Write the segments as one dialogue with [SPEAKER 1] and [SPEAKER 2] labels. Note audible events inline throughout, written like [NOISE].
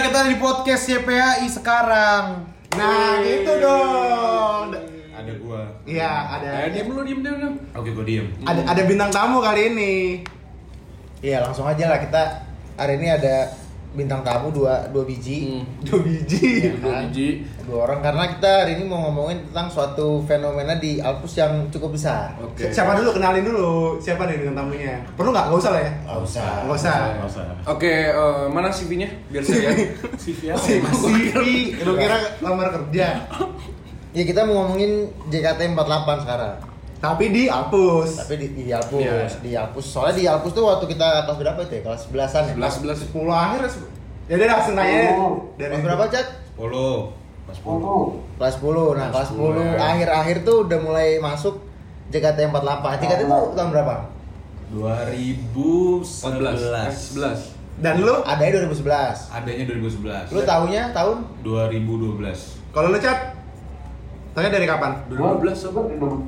[SPEAKER 1] kita ada di podcast YPAI sekarang.
[SPEAKER 2] Nah, gitu dong.
[SPEAKER 1] Ada gua.
[SPEAKER 2] Iya, ada
[SPEAKER 3] Eh, diem dulu, diem, diem, diem.
[SPEAKER 1] Oke, gua diem.
[SPEAKER 2] ada ada bintang tamu kali ini.
[SPEAKER 4] Iya langsung aja lah kita hari ini ada bintang tamu dua dua biji
[SPEAKER 3] Hmm. [LAUGHS]
[SPEAKER 2] Dua biji.
[SPEAKER 3] Dua
[SPEAKER 4] kan?
[SPEAKER 3] biji.
[SPEAKER 4] dua orang karena kita hari ini mau ngomongin tentang suatu fenomena di Alpus yang cukup besar.
[SPEAKER 3] Oke.
[SPEAKER 2] Siapa dulu kenalin dulu? Siapa nih bintang tamunya? Perlu nggak? Nggak usah lah ya.
[SPEAKER 4] Nggak usah.
[SPEAKER 2] Nggak usah.
[SPEAKER 1] Nggak usah.
[SPEAKER 3] Oke, eh, mana CV-nya? Biar saya. CV apa?
[SPEAKER 2] Si CV, lu kira lamar kerja?
[SPEAKER 4] Ya kita mau ngomongin JKT 48 sekarang.
[SPEAKER 2] Tapi di Alpus.
[SPEAKER 4] Tapi di, di Alpus,
[SPEAKER 3] Iya.
[SPEAKER 4] di Alpus. Soalnya di Alpus tuh waktu kita kelas berapa itu ya? Kelas 11-an ya?
[SPEAKER 3] Sebelas, sebelas.
[SPEAKER 2] 10 akhir ya udah langsung nanya dari
[SPEAKER 4] Kelas berapa, Cak?
[SPEAKER 1] 10. Pas 10.
[SPEAKER 4] Kelas 10. Nah, kelas 10
[SPEAKER 1] 10, ya.
[SPEAKER 4] akhir-akhir tuh udah mulai masuk JKT 48. JKT itu tahun berapa?
[SPEAKER 3] 14. Eh,
[SPEAKER 1] 2011.
[SPEAKER 3] 11.
[SPEAKER 2] Dan lu
[SPEAKER 4] Adanya 2011.
[SPEAKER 1] Adanya 2011.
[SPEAKER 4] Lu tahunya tahun
[SPEAKER 1] 2012.
[SPEAKER 2] kalau lu cat Tanya dari kapan?
[SPEAKER 3] 2012 apa?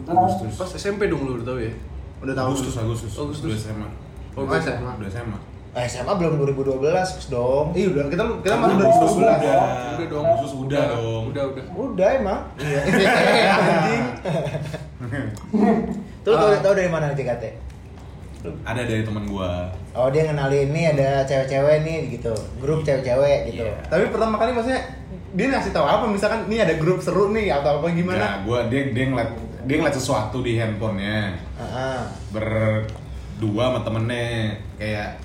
[SPEAKER 1] Agustus.
[SPEAKER 3] Pas SMP dong lu udah tahu ya?
[SPEAKER 2] Udah tahu.
[SPEAKER 1] Agustus, Agustus.
[SPEAKER 3] Agustus.
[SPEAKER 1] Udah SMA.
[SPEAKER 3] Oh,
[SPEAKER 2] Oh,
[SPEAKER 3] bisa.
[SPEAKER 2] SMA.
[SPEAKER 1] Udah SMA.
[SPEAKER 4] eh, SMA belum 2012 dong.
[SPEAKER 2] Iya udah kita kita masuk
[SPEAKER 1] Agustus
[SPEAKER 2] 2012.
[SPEAKER 1] udah.
[SPEAKER 3] Udah dong.
[SPEAKER 1] Agustus udah dong.
[SPEAKER 3] Udah, udah.
[SPEAKER 4] Udah emang.
[SPEAKER 2] Iya. [LAUGHS] Anjing. [LAUGHS]
[SPEAKER 4] Tuh tau,
[SPEAKER 2] Ah.
[SPEAKER 4] tau dari mana JKT?
[SPEAKER 1] Ada dari teman gua.
[SPEAKER 4] Oh dia ngenalin nih ada cewek-cewek nih gitu, grup cewek-cewek gitu.
[SPEAKER 1] Iya.
[SPEAKER 2] Tapi pertama kali maksudnya dia ngasih tahu apa misalkan ini ada grup seru nih atau apa
[SPEAKER 1] Nah,
[SPEAKER 2] gimana?
[SPEAKER 1] gua dia dia ngeliat dia ngeliat sesuatu di handphonenya
[SPEAKER 4] Ah,
[SPEAKER 1] berdua sama temennya kayak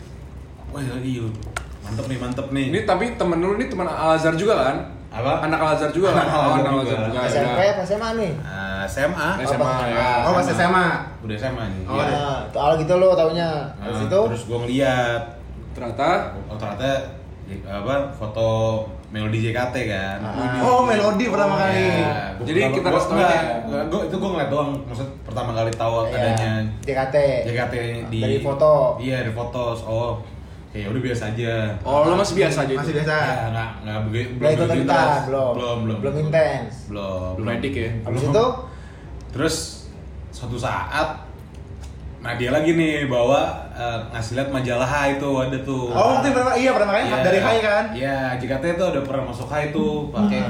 [SPEAKER 1] wah iya mantep nih mantep nih
[SPEAKER 3] Ini tapi temen lu ini teman Al Azhar juga kan?
[SPEAKER 1] Apa?
[SPEAKER 3] Anak Al Azhar juga kan?
[SPEAKER 1] Anak Al Azhar
[SPEAKER 3] Oh,
[SPEAKER 1] juga.
[SPEAKER 3] juga.
[SPEAKER 4] SMP
[SPEAKER 3] ya.
[SPEAKER 4] apa SMA nih?
[SPEAKER 1] Ah, SMA
[SPEAKER 3] SMA,
[SPEAKER 4] pas
[SPEAKER 3] ya.
[SPEAKER 2] Oh pas SMA.
[SPEAKER 1] udah SMA nih
[SPEAKER 2] Oh,
[SPEAKER 1] Iya.
[SPEAKER 4] Nah, soal gitu lo taunya.
[SPEAKER 1] Nah,
[SPEAKER 4] Habis itu
[SPEAKER 1] terus gua ngeliat
[SPEAKER 3] Ternyata
[SPEAKER 1] oh ternyata apa foto melodi JKT kan
[SPEAKER 4] Ah.
[SPEAKER 2] Oh melodi pertama kali.
[SPEAKER 1] Iya, gua
[SPEAKER 3] Jadi
[SPEAKER 1] pertama-
[SPEAKER 3] kita
[SPEAKER 1] enggak,
[SPEAKER 3] aja.
[SPEAKER 1] enggak, gua itu gua ngeliat doang maksud pertama kali tahu
[SPEAKER 4] Iya,
[SPEAKER 1] adanya
[SPEAKER 4] JKT.
[SPEAKER 1] JKT di
[SPEAKER 4] Dari foto.
[SPEAKER 1] iya dari foto oh kayak udah biasa aja
[SPEAKER 3] Oh, lo masih biasa aja
[SPEAKER 2] Masih
[SPEAKER 3] itu?
[SPEAKER 2] biasa.
[SPEAKER 1] ya nggak nggak begitu
[SPEAKER 4] Belum
[SPEAKER 1] terus.
[SPEAKER 4] belum.
[SPEAKER 1] belum belum
[SPEAKER 4] Belum intens.
[SPEAKER 1] belum
[SPEAKER 3] Belum edik ya?
[SPEAKER 4] Habis
[SPEAKER 1] Belum.
[SPEAKER 4] itu
[SPEAKER 1] terus suatu saat Nadia lagi nih bawa eh, ngasih lihat majalah Hai itu ada tuh
[SPEAKER 2] Oh waktu pertama iya pertama kali
[SPEAKER 1] Iya.
[SPEAKER 2] dari Hai kan?
[SPEAKER 1] Iya, JKT itu udah pernah masuk Hai tuh pakai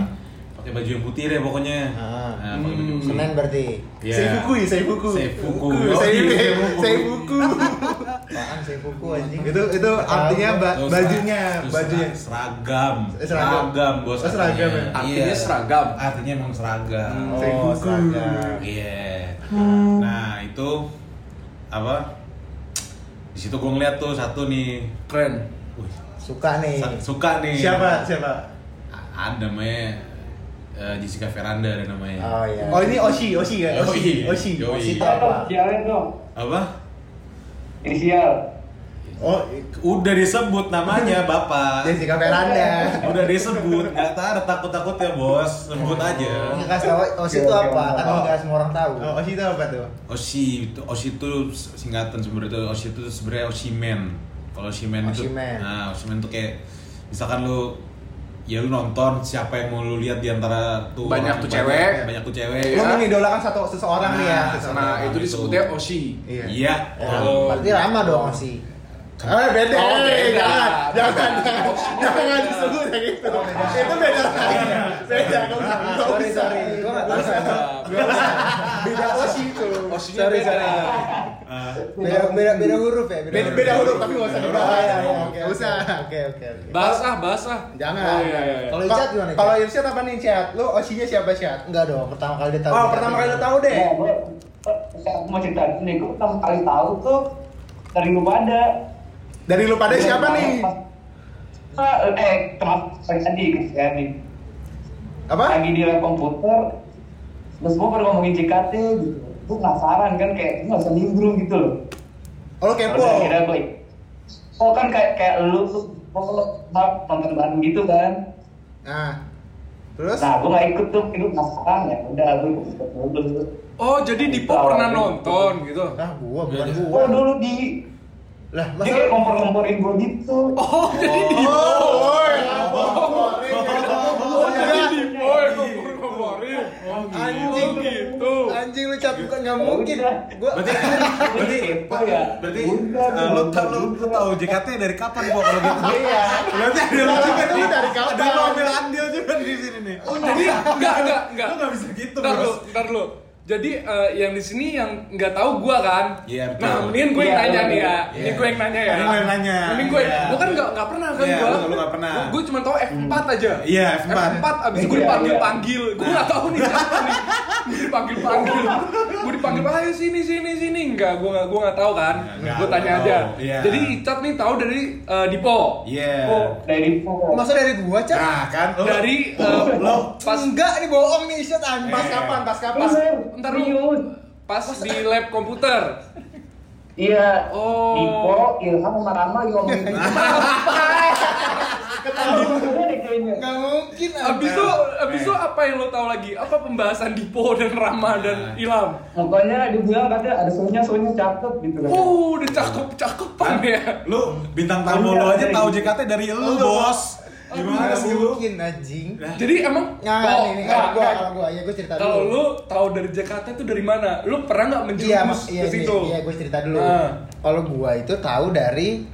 [SPEAKER 1] pakai baju yang putih deh pokoknya.
[SPEAKER 4] Ah.
[SPEAKER 1] Nah, baju
[SPEAKER 3] Hmm.
[SPEAKER 4] Senin berarti.
[SPEAKER 1] Iya.
[SPEAKER 2] Seifuku ya, Seifuku.
[SPEAKER 1] Seifuku.
[SPEAKER 2] Fuku,
[SPEAKER 1] Oh, iya, Seifuku.
[SPEAKER 2] Seifuku.
[SPEAKER 4] Apaan sih buku anjing?
[SPEAKER 2] itu itu artinya ba- bajunya, bajunya.
[SPEAKER 1] seragam.
[SPEAKER 2] Eh, seragam.
[SPEAKER 1] bos.
[SPEAKER 2] Oh, seragam
[SPEAKER 1] artinya.
[SPEAKER 2] ya?
[SPEAKER 3] Artinya
[SPEAKER 1] Iya.
[SPEAKER 3] seragam.
[SPEAKER 1] Artinya emang seragam.
[SPEAKER 3] Hmm.
[SPEAKER 4] Oh, seragam.
[SPEAKER 1] Iya. Nah, itu apa? Di situ gue ngeliat tuh satu nih.
[SPEAKER 3] Keren.
[SPEAKER 1] Wih,
[SPEAKER 4] Suka nih.
[SPEAKER 1] sa- suka nih.
[SPEAKER 2] Siapa? Siapa?
[SPEAKER 1] Ada namanya eh, Jessica Veranda ada namanya.
[SPEAKER 4] Oh iya.
[SPEAKER 2] Oh ini Oshi, Oshi kan? Oshi,
[SPEAKER 1] Yoi.
[SPEAKER 2] Oshi.
[SPEAKER 1] Yoi.
[SPEAKER 4] Oshi itu apa?
[SPEAKER 5] Dong.
[SPEAKER 1] Apa?
[SPEAKER 5] Inisial.
[SPEAKER 2] Oh,
[SPEAKER 1] Udah disebut namanya Bapak.
[SPEAKER 2] Jessica Veranda.
[SPEAKER 1] Udah disebut, nggak tahu ada takut-takut ya bos, sebut aja.
[SPEAKER 4] Ini kasih tahu Osi itu apa? Kan
[SPEAKER 2] Oh.
[SPEAKER 4] nggak semua orang tahu.
[SPEAKER 2] Oh, Oshi itu apa tuh?
[SPEAKER 1] Oshi itu Oshi itu singkatan sebenarnya itu Oshi itu sebenarnya Oshimen. Kalau Oshimen itu,
[SPEAKER 4] Oshimen.
[SPEAKER 1] nah Oshimen itu kayak misalkan lu ya lu nonton siapa yang mau lu lihat di antara tuh
[SPEAKER 3] Banyak tuh cewek.
[SPEAKER 1] banyak tuh cewek.
[SPEAKER 2] Lo
[SPEAKER 3] Iya.
[SPEAKER 2] mengidolakan satu seseorang nih ya.
[SPEAKER 1] Nah,
[SPEAKER 2] seseorang.
[SPEAKER 3] Nah, itu disebutnya Oshi.
[SPEAKER 2] Iya.
[SPEAKER 1] Iya.
[SPEAKER 4] Ya,
[SPEAKER 1] kalau-
[SPEAKER 4] berarti lama dong Osi.
[SPEAKER 2] Ah, beda.
[SPEAKER 3] Oh, beda.
[SPEAKER 2] Jangan, jangan, jangan disebut kayak gitu. Itu beda lagi. Beda. Nggak usah, nggak
[SPEAKER 4] Sorry
[SPEAKER 2] usah.
[SPEAKER 4] sorry, gua nggak tahu.
[SPEAKER 3] Usah.
[SPEAKER 2] Beda Oshi itu.
[SPEAKER 3] Oshinya
[SPEAKER 4] Sorry
[SPEAKER 3] beda.
[SPEAKER 4] sorry.
[SPEAKER 1] Ah,
[SPEAKER 4] Beda beda beda huruf ya.
[SPEAKER 2] Beda, beda huruf tapi nggak usah dibahas.
[SPEAKER 4] iya, iya, oke,
[SPEAKER 2] usah.
[SPEAKER 4] Oke oke.
[SPEAKER 3] Bahas ah, bahas ah.
[SPEAKER 2] Jangan.
[SPEAKER 3] Oh, iya, iya.
[SPEAKER 4] Kalau
[SPEAKER 2] Ka-
[SPEAKER 4] Irsyad gimana?
[SPEAKER 2] Kalau
[SPEAKER 4] Kalau
[SPEAKER 2] Irsyad apa nih Chat? Lu Oshinya siapa Chat?
[SPEAKER 4] enggak dong, pertama kali dia tahu.
[SPEAKER 2] Oh, pertama kali lu tahu deh.
[SPEAKER 5] Ya, gue aku mau cerita nih, gue pertama kali tahu tuh dari lu pada.
[SPEAKER 2] Dari lu pada siapa nih?
[SPEAKER 5] Ah, Eh, teman saya tadi gitu ya nih.
[SPEAKER 2] Apa?
[SPEAKER 5] Lagi di lab komputer, terus gue pada ngomongin JKT gitu. Gue penasaran kan kayak gue nggak usah nimbrung gitu loh.
[SPEAKER 2] Oh, lu kepo.
[SPEAKER 5] Terus akhirnya gue, oh kan kayak kayak lu tuh, oh lo nonton bareng gitu kan.
[SPEAKER 2] Nah. Terus?
[SPEAKER 5] Nah, gue nggak ikut tuh, itu penasaran ya. Udah, gue ikut dulu.
[SPEAKER 3] Oh, jadi Dipo pernah nonton gitu.
[SPEAKER 4] Ah, gua bukan gua.
[SPEAKER 5] Oh dulu di
[SPEAKER 4] Lah,
[SPEAKER 5] dia kayak
[SPEAKER 4] masa
[SPEAKER 5] kompor-komporin gue gitu.
[SPEAKER 3] Oh, jadi Dipo.
[SPEAKER 2] Oh, iya.
[SPEAKER 3] Oh, jadi Dipo yang ngompor-ngomporin.
[SPEAKER 4] anjing
[SPEAKER 3] gitu.
[SPEAKER 4] Anjing lu cat bukan Bukan nggak mungkin. Gua
[SPEAKER 1] Berarti berarti
[SPEAKER 5] ya.
[SPEAKER 1] berarti eh, lu tau lu, tahu JKT dari kapan gua kalau gitu?
[SPEAKER 4] Iya.
[SPEAKER 1] Berarti ada lu juga nih.
[SPEAKER 2] dari kapan?
[SPEAKER 1] Ada lu ambil andil juga di sini nih.
[SPEAKER 3] Oh, jadi enggak enggak enggak.
[SPEAKER 1] Lu nggak bisa gitu,
[SPEAKER 3] Ntar lu,
[SPEAKER 1] Bos.
[SPEAKER 3] ntar lu. Jadi eh, yang di sini yang nggak tahu gua kan.
[SPEAKER 1] Iya, betul.
[SPEAKER 3] Nah, mendingan gue yang
[SPEAKER 5] Iya,
[SPEAKER 3] nanya nih ya.
[SPEAKER 1] iya.
[SPEAKER 3] Ini gue yang nanya ya.
[SPEAKER 1] Ini lu yang nanya.
[SPEAKER 3] Mending gue,
[SPEAKER 1] Iya.
[SPEAKER 3] gue kan nggak nggak pernah kan
[SPEAKER 1] Iya,
[SPEAKER 3] gua.
[SPEAKER 1] lu- lu nggak pernah.
[SPEAKER 3] Gue cuma tahu F4 aja.
[SPEAKER 1] Iya, F4.
[SPEAKER 3] F4 abis itu gue
[SPEAKER 5] Iya,
[SPEAKER 3] dipanggil
[SPEAKER 5] iya.
[SPEAKER 3] panggil. Gue nggak tahu nih siapa nih. Gue dipanggil panggil. Gue dipanggil ayo sini sini sini. Enggak, gue nggak gue nggak tahu kan.
[SPEAKER 1] Nggak,
[SPEAKER 3] Gue tanya
[SPEAKER 1] nggak
[SPEAKER 3] aja.
[SPEAKER 1] Iya.
[SPEAKER 3] Jadi Icat nih tahu dari eh, Dipo.
[SPEAKER 1] Iya.
[SPEAKER 5] Oh, dari info.
[SPEAKER 4] Masa dari gua, Cak?
[SPEAKER 1] Nah, kan
[SPEAKER 3] Dari eh,
[SPEAKER 1] lo
[SPEAKER 3] pas
[SPEAKER 4] Enggak, ini bohong nih, anjing.
[SPEAKER 2] Pas kapan? Pas kapan?
[SPEAKER 3] Ntar lu pas di lab komputer.
[SPEAKER 5] Iya.
[SPEAKER 3] Oh.
[SPEAKER 5] Info, Ilham sama Rama ngomongin. [LAUGHS] Deh kayaknya.
[SPEAKER 4] Nggak mungkin.
[SPEAKER 3] Abis itu, abis itu apa yang lo tahu lagi? Apa pembahasan Dipo dan Rama dan Ilham?
[SPEAKER 5] Pokoknya dia bilang katanya ada soalnya soalnya cakep gitu kan.
[SPEAKER 3] Oh, udah cakep cakepan ya.
[SPEAKER 1] lu bintang tamu lu aja tahu JKT dari lu, Bos. Gimana
[SPEAKER 4] Nggak
[SPEAKER 1] sih lu?
[SPEAKER 4] mungkin anjing.
[SPEAKER 3] Jadi emang
[SPEAKER 4] Nah,
[SPEAKER 3] oh,
[SPEAKER 4] ini kalau gua, kalau gua, ya gua cerita dulu.
[SPEAKER 3] kalau lu tahu dari Jakarta itu dari mana? Lu pernah nggak
[SPEAKER 4] Iya, mak- iya,
[SPEAKER 3] ke
[SPEAKER 4] iya,
[SPEAKER 3] situ?
[SPEAKER 4] iya, gue cerita dulu.
[SPEAKER 3] Ah.
[SPEAKER 4] Kalau gua itu tahu dari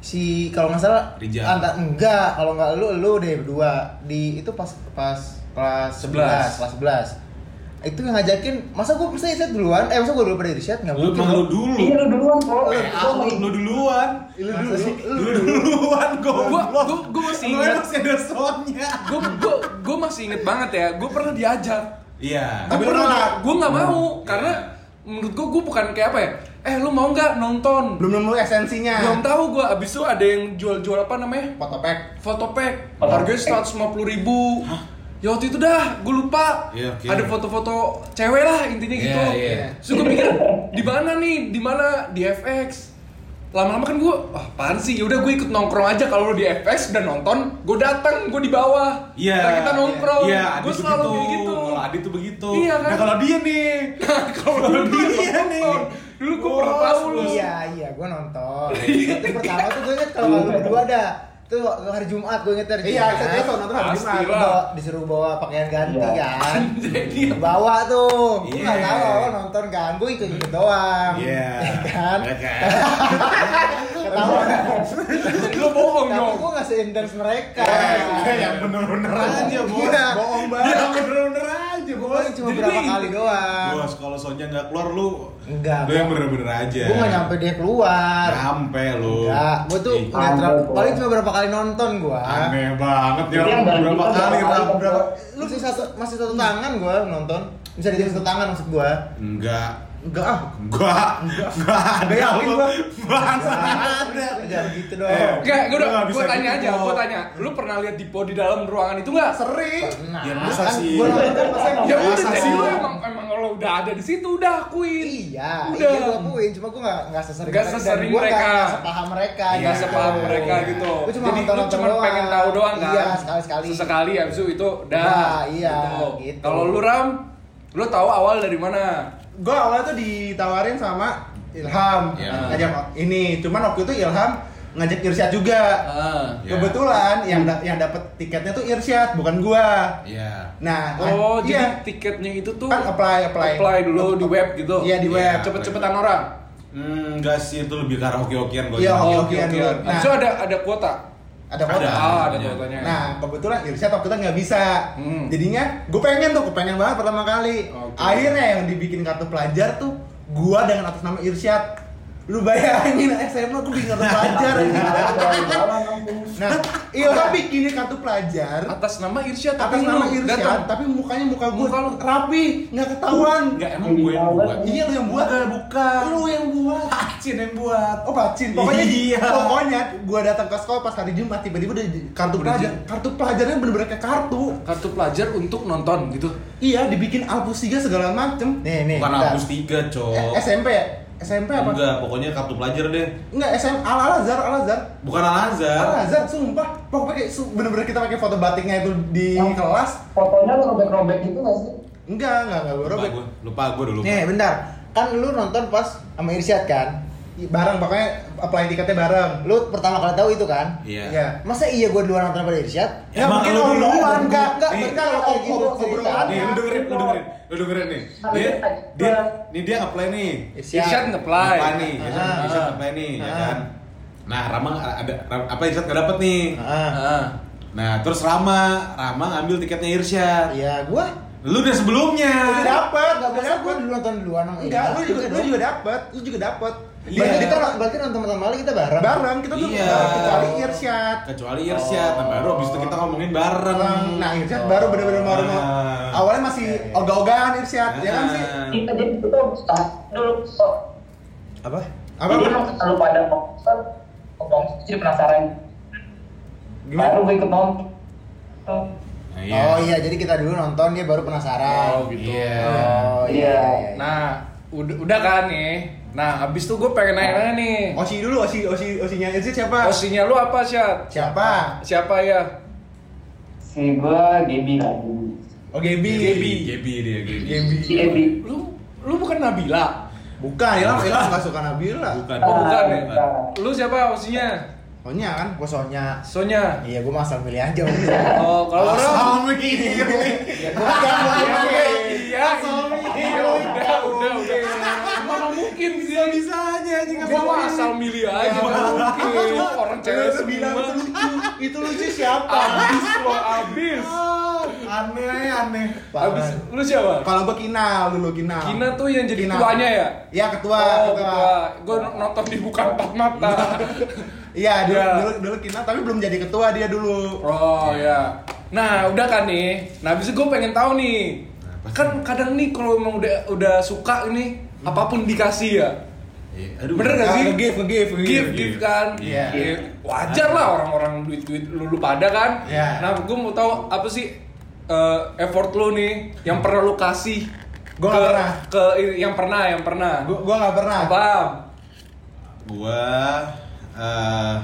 [SPEAKER 4] si kalau nggak salah
[SPEAKER 1] Rijal.
[SPEAKER 4] anta- enggak, kalau nggak lu lu deh berdua di itu pas pas kelas 11, kelas 11. Itu yang ngajakin, masa gua mesti Irsyad duluan? Eh, masa gua dulu pada Irsyad? Nggak mungkin.
[SPEAKER 1] lu dulu.
[SPEAKER 5] Iya lu duluan kok.
[SPEAKER 1] Eh, ah, lu, lu duluan.
[SPEAKER 4] Lu dulu sih.
[SPEAKER 1] Lu duluan
[SPEAKER 3] Gua,
[SPEAKER 1] goblok.
[SPEAKER 3] gua, gua masih
[SPEAKER 1] Lu
[SPEAKER 3] ingat.
[SPEAKER 1] masih ada soundnya.
[SPEAKER 3] Gue gue gue masih inget banget ya. Gue pernah diajak.
[SPEAKER 1] Iya.
[SPEAKER 2] Tapi lu?
[SPEAKER 3] Gua nggak mau karena menurut gue gue bukan kayak apa ya. Eh lu mau nggak nonton?
[SPEAKER 2] Belum nemu esensinya.
[SPEAKER 3] Belum tahu gue. Abis itu ada yang jual-jual apa namanya?
[SPEAKER 2] Fotopack.
[SPEAKER 3] Fotopack.
[SPEAKER 5] Fotopack.
[SPEAKER 3] Harganya seratus lima puluh ribu. Ya waktu itu dah, gue lupa.
[SPEAKER 1] Iya, oke.
[SPEAKER 3] Ada foto-foto cewek lah intinya gitu.
[SPEAKER 1] Iya, iya.
[SPEAKER 3] Terus gue pikir di mana nih? Di mana? Di FX. Lama-lama kan gue, ah apaan sih? Yaudah gue ikut nongkrong aja kalau lu di FX udah nonton, gue datang, gue di bawah.
[SPEAKER 1] Iya.
[SPEAKER 3] Ntar kita nongkrong.
[SPEAKER 1] Iya,
[SPEAKER 3] gue
[SPEAKER 1] Adi tuh
[SPEAKER 3] selalu
[SPEAKER 1] gitu.
[SPEAKER 3] kayak gitu.
[SPEAKER 1] Kalau Adi tuh begitu.
[SPEAKER 3] Iya, kan?
[SPEAKER 1] Nah, kalau dia nih. [LAUGHS]
[SPEAKER 3] kalau dulu
[SPEAKER 1] dia
[SPEAKER 3] dia
[SPEAKER 1] nih.
[SPEAKER 3] nih. Dulu gue pernah
[SPEAKER 1] Oh,
[SPEAKER 3] tahu lu.
[SPEAKER 4] Iya, iya, gua nonton. [LAUGHS] itu pertama tuh gue kalau lu berdua ada itu hari Jumat gue inget hari
[SPEAKER 2] Iya, saya selalu nonton hari
[SPEAKER 3] Pasti
[SPEAKER 2] Jumat.
[SPEAKER 4] Bawa- disuruh bawa pakaian ganti
[SPEAKER 5] Iya.
[SPEAKER 4] kan. [LAUGHS]
[SPEAKER 3] Jadi
[SPEAKER 4] bawa tuh. Gue nggak
[SPEAKER 1] Iya.
[SPEAKER 4] tahu nonton kan. Gue ikut ikut doang.
[SPEAKER 1] Iya.
[SPEAKER 4] Ya kan [LAUGHS] Ketawa [LAUGHS]
[SPEAKER 3] lu bohong dong.
[SPEAKER 4] gue nggak seintens mereka
[SPEAKER 1] Eh, yang bener-bener aja, Bos.
[SPEAKER 2] Bohong banget.
[SPEAKER 1] Yang bener-bener aja,
[SPEAKER 4] gue
[SPEAKER 1] Bos.
[SPEAKER 4] cuma berapa kali doang
[SPEAKER 1] Bos, kalau soundnya nggak keluar lu
[SPEAKER 4] Enggak,
[SPEAKER 1] Lu yang
[SPEAKER 4] gua-
[SPEAKER 1] bener-bener aja.
[SPEAKER 4] gue nggak nyampe dia keluar
[SPEAKER 1] Nyampe lu.
[SPEAKER 4] enggak gue tuh nggak terlalu paling cuma berapa kali nonton gue
[SPEAKER 1] Aneh banget ya. Berapa kali,
[SPEAKER 5] berapa
[SPEAKER 1] Ram?
[SPEAKER 5] kali,
[SPEAKER 1] Berapa?
[SPEAKER 4] lu masih satu masih satu tangan gue nonton bisa dihitung satu tangan maksud gue
[SPEAKER 1] Enggak.
[SPEAKER 4] Enggak ah
[SPEAKER 1] Enggak. Enggak ada
[SPEAKER 2] yakin
[SPEAKER 1] lu.
[SPEAKER 2] gua.
[SPEAKER 1] Masa ada.
[SPEAKER 4] jangan gitu dong
[SPEAKER 1] Eh,
[SPEAKER 3] Enggak, gue udah,
[SPEAKER 1] bisa
[SPEAKER 3] tanya
[SPEAKER 1] gitu,
[SPEAKER 3] aja, gue tanya, lu pernah lihat Dipo di dalam ruangan itu nggak?
[SPEAKER 2] Sering.
[SPEAKER 1] Ya, masa
[SPEAKER 4] kan
[SPEAKER 1] sih?
[SPEAKER 4] Gua nonton kan pas
[SPEAKER 3] Ya udah,
[SPEAKER 1] sih?
[SPEAKER 3] lu emang emang kalau udah ada di situ udah akuin.
[SPEAKER 4] Iya,
[SPEAKER 3] Udah.
[SPEAKER 4] iya gua akuin, cuma gua nggak nggak sesering
[SPEAKER 3] Nggak
[SPEAKER 4] mereka, dan
[SPEAKER 3] sesering
[SPEAKER 4] gua
[SPEAKER 3] mereka.
[SPEAKER 4] nggak sepaham mereka.
[SPEAKER 3] Nggak
[SPEAKER 4] gitu.
[SPEAKER 3] sepaham mereka gitu.
[SPEAKER 4] Gua cuma
[SPEAKER 3] Jadi lu cuma pengen tahu doang kan?
[SPEAKER 4] Iya, sekali sekali.
[SPEAKER 3] Sesekali habis itu itu dah.
[SPEAKER 4] Nah, iya, gitu.
[SPEAKER 3] Kalau lu Ram, lu tahu awal dari mana?
[SPEAKER 2] Gue awalnya tuh ditawarin sama Ilham
[SPEAKER 1] Iya.
[SPEAKER 2] ngajak ini, cuman waktu itu Ilham ngajak Irsyad juga.
[SPEAKER 3] Ah.
[SPEAKER 1] Iya.
[SPEAKER 2] Kebetulan yang da- yang dapat tiketnya tuh Irsyad, bukan gua.
[SPEAKER 1] Iya.
[SPEAKER 2] Nah,
[SPEAKER 3] Oh,
[SPEAKER 2] iya.
[SPEAKER 3] jadi tiketnya itu tuh
[SPEAKER 2] kan apply apply
[SPEAKER 3] apply dulu di web gitu.
[SPEAKER 2] Iya, di web.
[SPEAKER 3] Cepet-cepetan orang.
[SPEAKER 1] Hmm, enggak sih itu lebih ke arah hoki-hokian gua.
[SPEAKER 2] Iya,
[SPEAKER 3] oke,
[SPEAKER 2] dulu.
[SPEAKER 3] oke.
[SPEAKER 2] Nah.
[SPEAKER 3] Itu ada ada kuota.
[SPEAKER 2] Ada kota.
[SPEAKER 1] Ada.
[SPEAKER 3] Ah, ada kuotanya.
[SPEAKER 2] Nah, kebetulan Irsyad waktu itu nggak bisa.
[SPEAKER 3] Hmm.
[SPEAKER 2] Jadinya gue pengen tuh, gue pengen banget pertama kali.
[SPEAKER 3] Oke.
[SPEAKER 2] Akhirnya yang dibikin kartu pelajar tuh gua dengan atas nama Irsyad. Lu bayangin SMA gue bikin kartu pelajar. nah, Ilham bikinin kartu pelajar
[SPEAKER 3] atas nama Irsyad
[SPEAKER 2] atas
[SPEAKER 3] tapi
[SPEAKER 2] nama Irsyad,
[SPEAKER 3] datang.
[SPEAKER 2] tapi mukanya muka gue
[SPEAKER 3] Muka lu.
[SPEAKER 2] rapi, nggak ketahuan.
[SPEAKER 1] Enggak emang gue yang buat.
[SPEAKER 2] Iya lu yang buat.
[SPEAKER 1] Bukan, bukan.
[SPEAKER 2] Lu yang buat.
[SPEAKER 1] Pacin yang buat.
[SPEAKER 2] Oh Pacin, pokoknya
[SPEAKER 1] Iya.
[SPEAKER 2] pokoknya gua datang ke sekolah pas hari Jumat tiba-tiba udah kartu
[SPEAKER 3] Udah
[SPEAKER 2] pelajar, kartu pelajarnya bener-bener kayak kartu.
[SPEAKER 3] kartu pelajar untuk nonton gitu.
[SPEAKER 2] Iya, dibikin Alpus 3 segala macem.
[SPEAKER 4] Nih, nih.
[SPEAKER 1] Bukan hapus tiga,
[SPEAKER 2] Eh,
[SPEAKER 1] cok.
[SPEAKER 2] SMP ya? SMP apa?
[SPEAKER 1] Enggak, pokoknya kartu pelajar deh.
[SPEAKER 2] Enggak, SM Al Azhar, Al Azhar.
[SPEAKER 1] Bukan Al
[SPEAKER 2] Al
[SPEAKER 1] Azhar.
[SPEAKER 2] Azhar, sumpah. Pokoknya bener-bener kita pakai foto batiknya itu di
[SPEAKER 5] Yang
[SPEAKER 2] kelas.
[SPEAKER 5] Fotonya lu robek-robek gitu nggak sih?
[SPEAKER 2] Enggak, enggak, enggak gue
[SPEAKER 1] Lupa
[SPEAKER 2] robek.
[SPEAKER 1] gue, lupa gue dulu.
[SPEAKER 4] Nih, bentar. Kan lu nonton pas sama Irsyad kan?
[SPEAKER 2] Bareng pokoknya apply tiketnya bareng.
[SPEAKER 4] Lu pertama kali tahu itu kan?
[SPEAKER 1] Iya.
[SPEAKER 2] Iya.
[SPEAKER 4] Masa iya gua duluan nonton pada Irsyad?
[SPEAKER 2] Ya,
[SPEAKER 1] Emang
[SPEAKER 2] mungkin
[SPEAKER 1] lu duluan?
[SPEAKER 2] enggak enggak
[SPEAKER 1] Nih.
[SPEAKER 2] enggak kalau kayak gitu.
[SPEAKER 1] Nih, lu dengerin, lu dengerin, lu dengerin nih. Dia, dia, nih dia nge-play nih.
[SPEAKER 3] Irsyad nge-play.
[SPEAKER 1] Nge-play nih, Irsyad
[SPEAKER 2] Ah.
[SPEAKER 1] Irsyad nge-play nih, ya
[SPEAKER 2] Ah.
[SPEAKER 1] kan. Nah, Rama ada apa Irsyad gak dapet nih.
[SPEAKER 2] Ah.
[SPEAKER 3] Ah.
[SPEAKER 1] Nah, terus Rama, Rama ngambil tiketnya Irsyad.
[SPEAKER 4] Iya, gua
[SPEAKER 1] Lu udah sebelumnya.
[SPEAKER 2] Udah dapet,
[SPEAKER 4] masa gua
[SPEAKER 2] dapet.
[SPEAKER 4] dulu nonton duluan sama
[SPEAKER 2] Enggak, lu juga
[SPEAKER 4] Iya
[SPEAKER 2] lu juga dapet, lu juga dapet.
[SPEAKER 1] Iya.
[SPEAKER 4] Berarti kita berarti nonton pertama kali kita bareng.
[SPEAKER 2] Bareng kita tuh
[SPEAKER 1] Iya.
[SPEAKER 2] kecuali Irsyad.
[SPEAKER 1] Kecuali Irsyad, nah baru abis itu kita ngomongin bareng.
[SPEAKER 2] Nah, Irsyad baru bener-bener mau mau
[SPEAKER 1] Ah.
[SPEAKER 2] awalnya masih ogah-ogahan Irsyad, ya kan sih?
[SPEAKER 1] Ah.
[SPEAKER 5] Kita jadi itu dulu kok.
[SPEAKER 2] Apa? Apa?
[SPEAKER 5] Jadi emang kalau pada konser, ngomong jadi penasaran.
[SPEAKER 2] Gimana?
[SPEAKER 5] Baru gue ikut nonton.
[SPEAKER 1] Nah,
[SPEAKER 4] Oh iya, jadi kita dulu nonton dia baru penasaran.
[SPEAKER 3] Oh gitu.
[SPEAKER 1] Iya.
[SPEAKER 4] Oh iya.
[SPEAKER 5] Iya.
[SPEAKER 4] iya, iya.
[SPEAKER 3] Nah, udah, udah kan nih. Nah, abis itu gue pengen nanya-nanya nih.
[SPEAKER 2] Osi dulu, Osi Osi Osinya Irsyad siapa?
[SPEAKER 3] Osinya lu apa, Syat?
[SPEAKER 2] Siapa?
[SPEAKER 3] Siapa ya?
[SPEAKER 5] Si gue Gaby lah. Gaby.
[SPEAKER 2] Oh, Gaby.
[SPEAKER 3] Gaby.
[SPEAKER 1] Gaby dia, Gaby.
[SPEAKER 2] Gaby.
[SPEAKER 5] Si Gaby.
[SPEAKER 3] Lu lu bukan Nabila?
[SPEAKER 2] Bukan, Ilham, Ilham nggak suka Nabila.
[SPEAKER 1] Bukan.
[SPEAKER 3] Oh, bukan ya?
[SPEAKER 5] bukan.
[SPEAKER 3] Lu siapa Osinya?
[SPEAKER 2] Sonya kan, gua Sonya.
[SPEAKER 3] Sonya.
[SPEAKER 4] Iya, gua masal milih aja.
[SPEAKER 3] Oh, kalau orang
[SPEAKER 1] Asal mikir.
[SPEAKER 4] Ya, gua kan gua
[SPEAKER 3] Iya,
[SPEAKER 4] mikir.
[SPEAKER 3] iya, iya, udah, udah, udah. Mana mungkin sih?
[SPEAKER 1] Bisa aja anjing
[SPEAKER 3] Gua mah asal milih aja, mana mungkin. Orang cewek
[SPEAKER 2] Lu
[SPEAKER 3] semua.
[SPEAKER 2] itu lucu. Itu lucu siapa?
[SPEAKER 3] Abis lo, abis.
[SPEAKER 1] Aneh, aneh.
[SPEAKER 3] Abis, lu siapa?
[SPEAKER 2] Kalau gua Kinal dulu Kinal.
[SPEAKER 3] Kina tuh yang jadi
[SPEAKER 2] Kina.
[SPEAKER 3] ketuanya ya?
[SPEAKER 2] Iya, ketua,
[SPEAKER 3] Oh,
[SPEAKER 2] ketua.
[SPEAKER 3] Gue nonton di bukan empat mata. [LAUGHS]
[SPEAKER 2] Iya, dulu,
[SPEAKER 3] Iya.
[SPEAKER 2] dulu dulu Kinal tapi belum jadi ketua dia dulu.
[SPEAKER 3] Oh ya. Nah udah kan nih. Nah itu gue pengen tahu nih.
[SPEAKER 1] Sih?
[SPEAKER 3] Kan kadang nih kalau emang udah udah suka ini apa pun dikasih ya.
[SPEAKER 1] Iya, Aduh.
[SPEAKER 3] Bener gak
[SPEAKER 2] Ah,
[SPEAKER 3] sih?
[SPEAKER 2] nge-give, nge-give,
[SPEAKER 3] Give,
[SPEAKER 2] nge-give.
[SPEAKER 3] give kan.
[SPEAKER 2] Iya.
[SPEAKER 3] Ya, Wajar lah orang-orang duit-duit lu, lu pada kan.
[SPEAKER 2] Iya.
[SPEAKER 3] Nah gue mau tahu apa sih eh, effort lu nih yang pernah lu kasih
[SPEAKER 2] Gua
[SPEAKER 3] ke,
[SPEAKER 2] nggak pernah.
[SPEAKER 3] ke yang pernah yang pernah.
[SPEAKER 2] Gua gua nggak pernah.
[SPEAKER 3] Apa?
[SPEAKER 1] Gua eh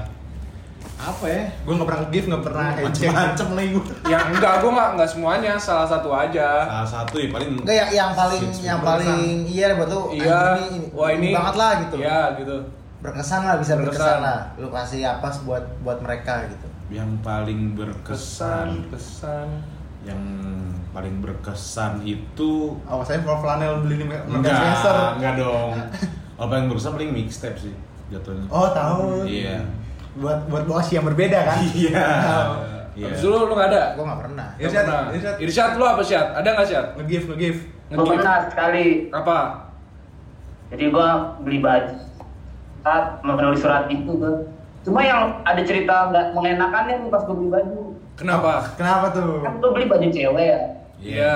[SPEAKER 1] apa ya?
[SPEAKER 2] Gua nggak pernah give, nggak pernah.
[SPEAKER 1] Macem-macem lagi gua. [LAUGHS]
[SPEAKER 3] Yang enggak, gue nggak nggak semuanya, salah satu aja.
[SPEAKER 1] Salah satu ya paling
[SPEAKER 4] Enggak yang yang paling yang paling iya buat lu
[SPEAKER 3] Iya.
[SPEAKER 4] anjing ini,
[SPEAKER 3] Wah ini
[SPEAKER 4] banget lah gitu.
[SPEAKER 3] Iya gitu.
[SPEAKER 4] Berkesan lah bisa berkesan,
[SPEAKER 3] Berkesan.
[SPEAKER 4] lah. Lu kasih apa buat buat mereka gitu.
[SPEAKER 1] yang paling berkesan,
[SPEAKER 3] Kesan,
[SPEAKER 1] yang paling berkesan itu
[SPEAKER 2] Awas saya kalau flanel beli di
[SPEAKER 1] enggak, enggak dong. [LAUGHS] Kalau paling berkesan paling mixtape sih jatuhnya.
[SPEAKER 2] Oh, tahu.
[SPEAKER 1] Iya.
[SPEAKER 2] Buat buat bos yang berbeda kan?
[SPEAKER 1] Iya.
[SPEAKER 2] Tahu.
[SPEAKER 1] Iya.
[SPEAKER 3] Abis lu, lu gak ada?
[SPEAKER 4] Gua nggak pernah.
[SPEAKER 2] Irsyad,
[SPEAKER 3] pernah.
[SPEAKER 2] Irsyad.
[SPEAKER 3] Irsyad lu apa Syad? Ada gak Syad?
[SPEAKER 2] Nge-give, nge-give.
[SPEAKER 5] Gue pernah sekali.
[SPEAKER 3] Apa?
[SPEAKER 5] Jadi gue beli baju. Saat menulis surat itu gue. Cuma yang ada cerita nggak mengenakannya nih pas gue beli baju.
[SPEAKER 3] Kenapa?
[SPEAKER 2] Kenapa tuh?
[SPEAKER 5] Kan gue beli baju cewek ya.
[SPEAKER 3] Iya.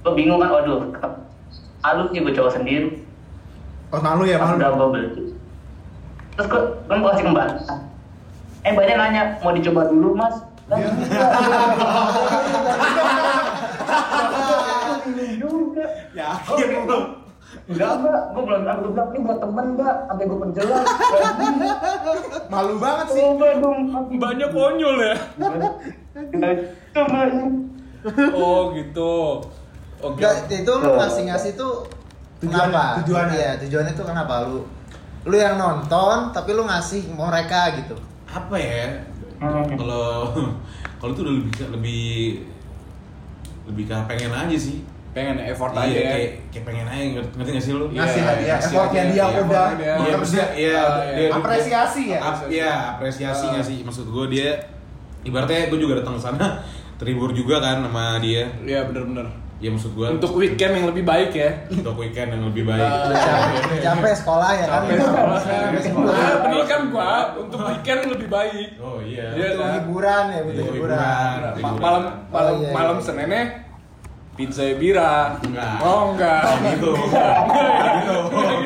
[SPEAKER 5] Gue bingung kan, waduh, halus nih gue cowok sendiri.
[SPEAKER 2] Oh, malu ya,
[SPEAKER 5] Pas
[SPEAKER 2] malu.
[SPEAKER 5] udah gue beli. Terus gue, kan gue kasih kembali. Eh, banyak nanya, mau dicoba dulu mas?
[SPEAKER 1] Yakin lu.
[SPEAKER 5] Enggak, [LAUGHS] mbak. Gue belum tahu. Gue bilang, ini buat temen, mbak. Sampai gue perjelas.
[SPEAKER 2] Malu banget sih.
[SPEAKER 5] Oh, mbak, dong.
[SPEAKER 3] Banyak konyol ya?
[SPEAKER 5] Coba.
[SPEAKER 3] Oh gitu. Oke.
[SPEAKER 4] Enggak, itu lu ngasih-ngasih tuh
[SPEAKER 2] Tujuannya,
[SPEAKER 4] kenapa?
[SPEAKER 2] tujuannya.
[SPEAKER 4] Iya, tujuannya tuh kenapa lu lu yang nonton tapi lu ngasih mereka gitu.
[SPEAKER 1] Apa ya? Kalau kalau itu udah lebih lebih lebih ke pengen aja sih.
[SPEAKER 3] Pengen effort
[SPEAKER 1] Iya,
[SPEAKER 3] aja ya.
[SPEAKER 1] kayak, kayak pengen aja ngerti, ngerti gak sih lu?
[SPEAKER 3] Iya,
[SPEAKER 2] Ngasih hadiah,
[SPEAKER 3] ngasih
[SPEAKER 2] effortnya
[SPEAKER 3] hadiah,
[SPEAKER 2] dia udah
[SPEAKER 3] dia.
[SPEAKER 1] Iya, maksudnya iya, dia.
[SPEAKER 2] Apresiasi ya?
[SPEAKER 1] Ap, iya, apresiasi nggak sih? Maksud gue dia ibaratnya gue juga datang ke sana terhibur juga kan sama dia.
[SPEAKER 3] Iya bener-bener.
[SPEAKER 1] Ya maksud gue
[SPEAKER 3] Untuk weekend yang lebih baik ya.
[SPEAKER 1] untuk weekend yang lebih baik.
[SPEAKER 3] Ah,
[SPEAKER 4] Capek, capek sekolah ya kan.
[SPEAKER 3] Capek sekolah.
[SPEAKER 4] Capek sekolah.
[SPEAKER 3] Nah, pendidikan gua untuk weekend lebih baik.
[SPEAKER 1] Oh iya.
[SPEAKER 3] Iya.
[SPEAKER 4] Butuh hiburan ya, butuh
[SPEAKER 1] Iya,
[SPEAKER 4] hiburan.
[SPEAKER 1] Hiburan.
[SPEAKER 3] malam malam
[SPEAKER 4] Oh, iya,
[SPEAKER 3] malam
[SPEAKER 4] iya.
[SPEAKER 3] Seninnya pizza bira.
[SPEAKER 1] Enggak.
[SPEAKER 3] Oh enggak. [LAUGHS]
[SPEAKER 1] gitu. gitu.
[SPEAKER 3] gitu ya.
[SPEAKER 1] Itu itu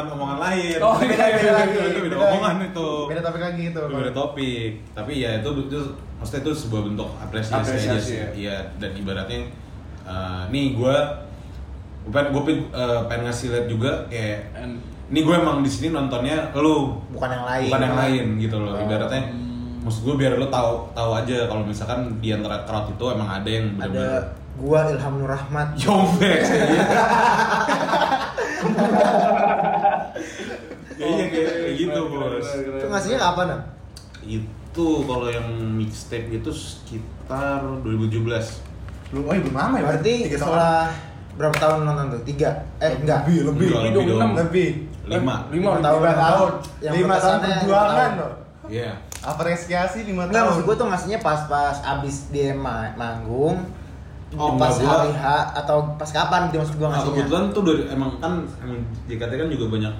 [SPEAKER 1] omongan-omongan lain.
[SPEAKER 3] Oh, iya,
[SPEAKER 2] Beda, beda
[SPEAKER 3] iya,
[SPEAKER 2] lagi.
[SPEAKER 1] Itu beda
[SPEAKER 2] Beda
[SPEAKER 1] omongan itu.
[SPEAKER 2] Beda topik lagi itu.
[SPEAKER 1] Itu beda topik. Tapi ya itu itu maksudnya itu sebuah bentuk apresiasi, aja sih.
[SPEAKER 3] ya.
[SPEAKER 1] Iya, dan ibaratnya eh, nih gue gue pengen gue pengen, eh, pengen ngasih lihat juga kayak
[SPEAKER 3] And-
[SPEAKER 1] ini gue emang di sini nontonnya lu
[SPEAKER 4] Bukan yang lain.
[SPEAKER 1] bukan yang lain gitu loh
[SPEAKER 3] Oh.
[SPEAKER 1] ibaratnya maksud gue biar lo tahu tahu aja kalau misalkan di antara crowd itu emang ada yang
[SPEAKER 4] Ada
[SPEAKER 1] bener-bener
[SPEAKER 4] gua Ilham Nur Rahmat.
[SPEAKER 1] Yombek [LAUGHS] Iya kayak kayak gitu bos.
[SPEAKER 4] Itu ngasihnya kapan, Am?
[SPEAKER 1] Itu kalau yang mixtape itu sekitar 2017.
[SPEAKER 2] Belum, oh iya, belum lama ya?
[SPEAKER 4] Berarti setelah berapa tahun nonton tuh? Tiga? Eh, enggak.
[SPEAKER 2] Lebih, lebih.
[SPEAKER 1] Enggak,
[SPEAKER 3] Lebih
[SPEAKER 1] lebih
[SPEAKER 3] dong. enam.
[SPEAKER 2] Lebih.
[SPEAKER 1] Lima.
[SPEAKER 3] Lima,
[SPEAKER 4] Lima tahun.
[SPEAKER 2] Lima tahun. Lima tahun perjuangan loh.
[SPEAKER 1] Iya.
[SPEAKER 2] Apresiasi lima
[SPEAKER 4] Enggak,
[SPEAKER 2] tahun.
[SPEAKER 4] maksud gue tuh ngasihnya pas-pas abis dia ma- manggung
[SPEAKER 1] Oh,
[SPEAKER 4] pas
[SPEAKER 1] enggak, gua-
[SPEAKER 4] hari H atau pas kapan gitu maksud gue
[SPEAKER 1] Nah,
[SPEAKER 4] ngasihnya
[SPEAKER 1] kebetulan tuh dari emang kan emang JKT kan juga banyak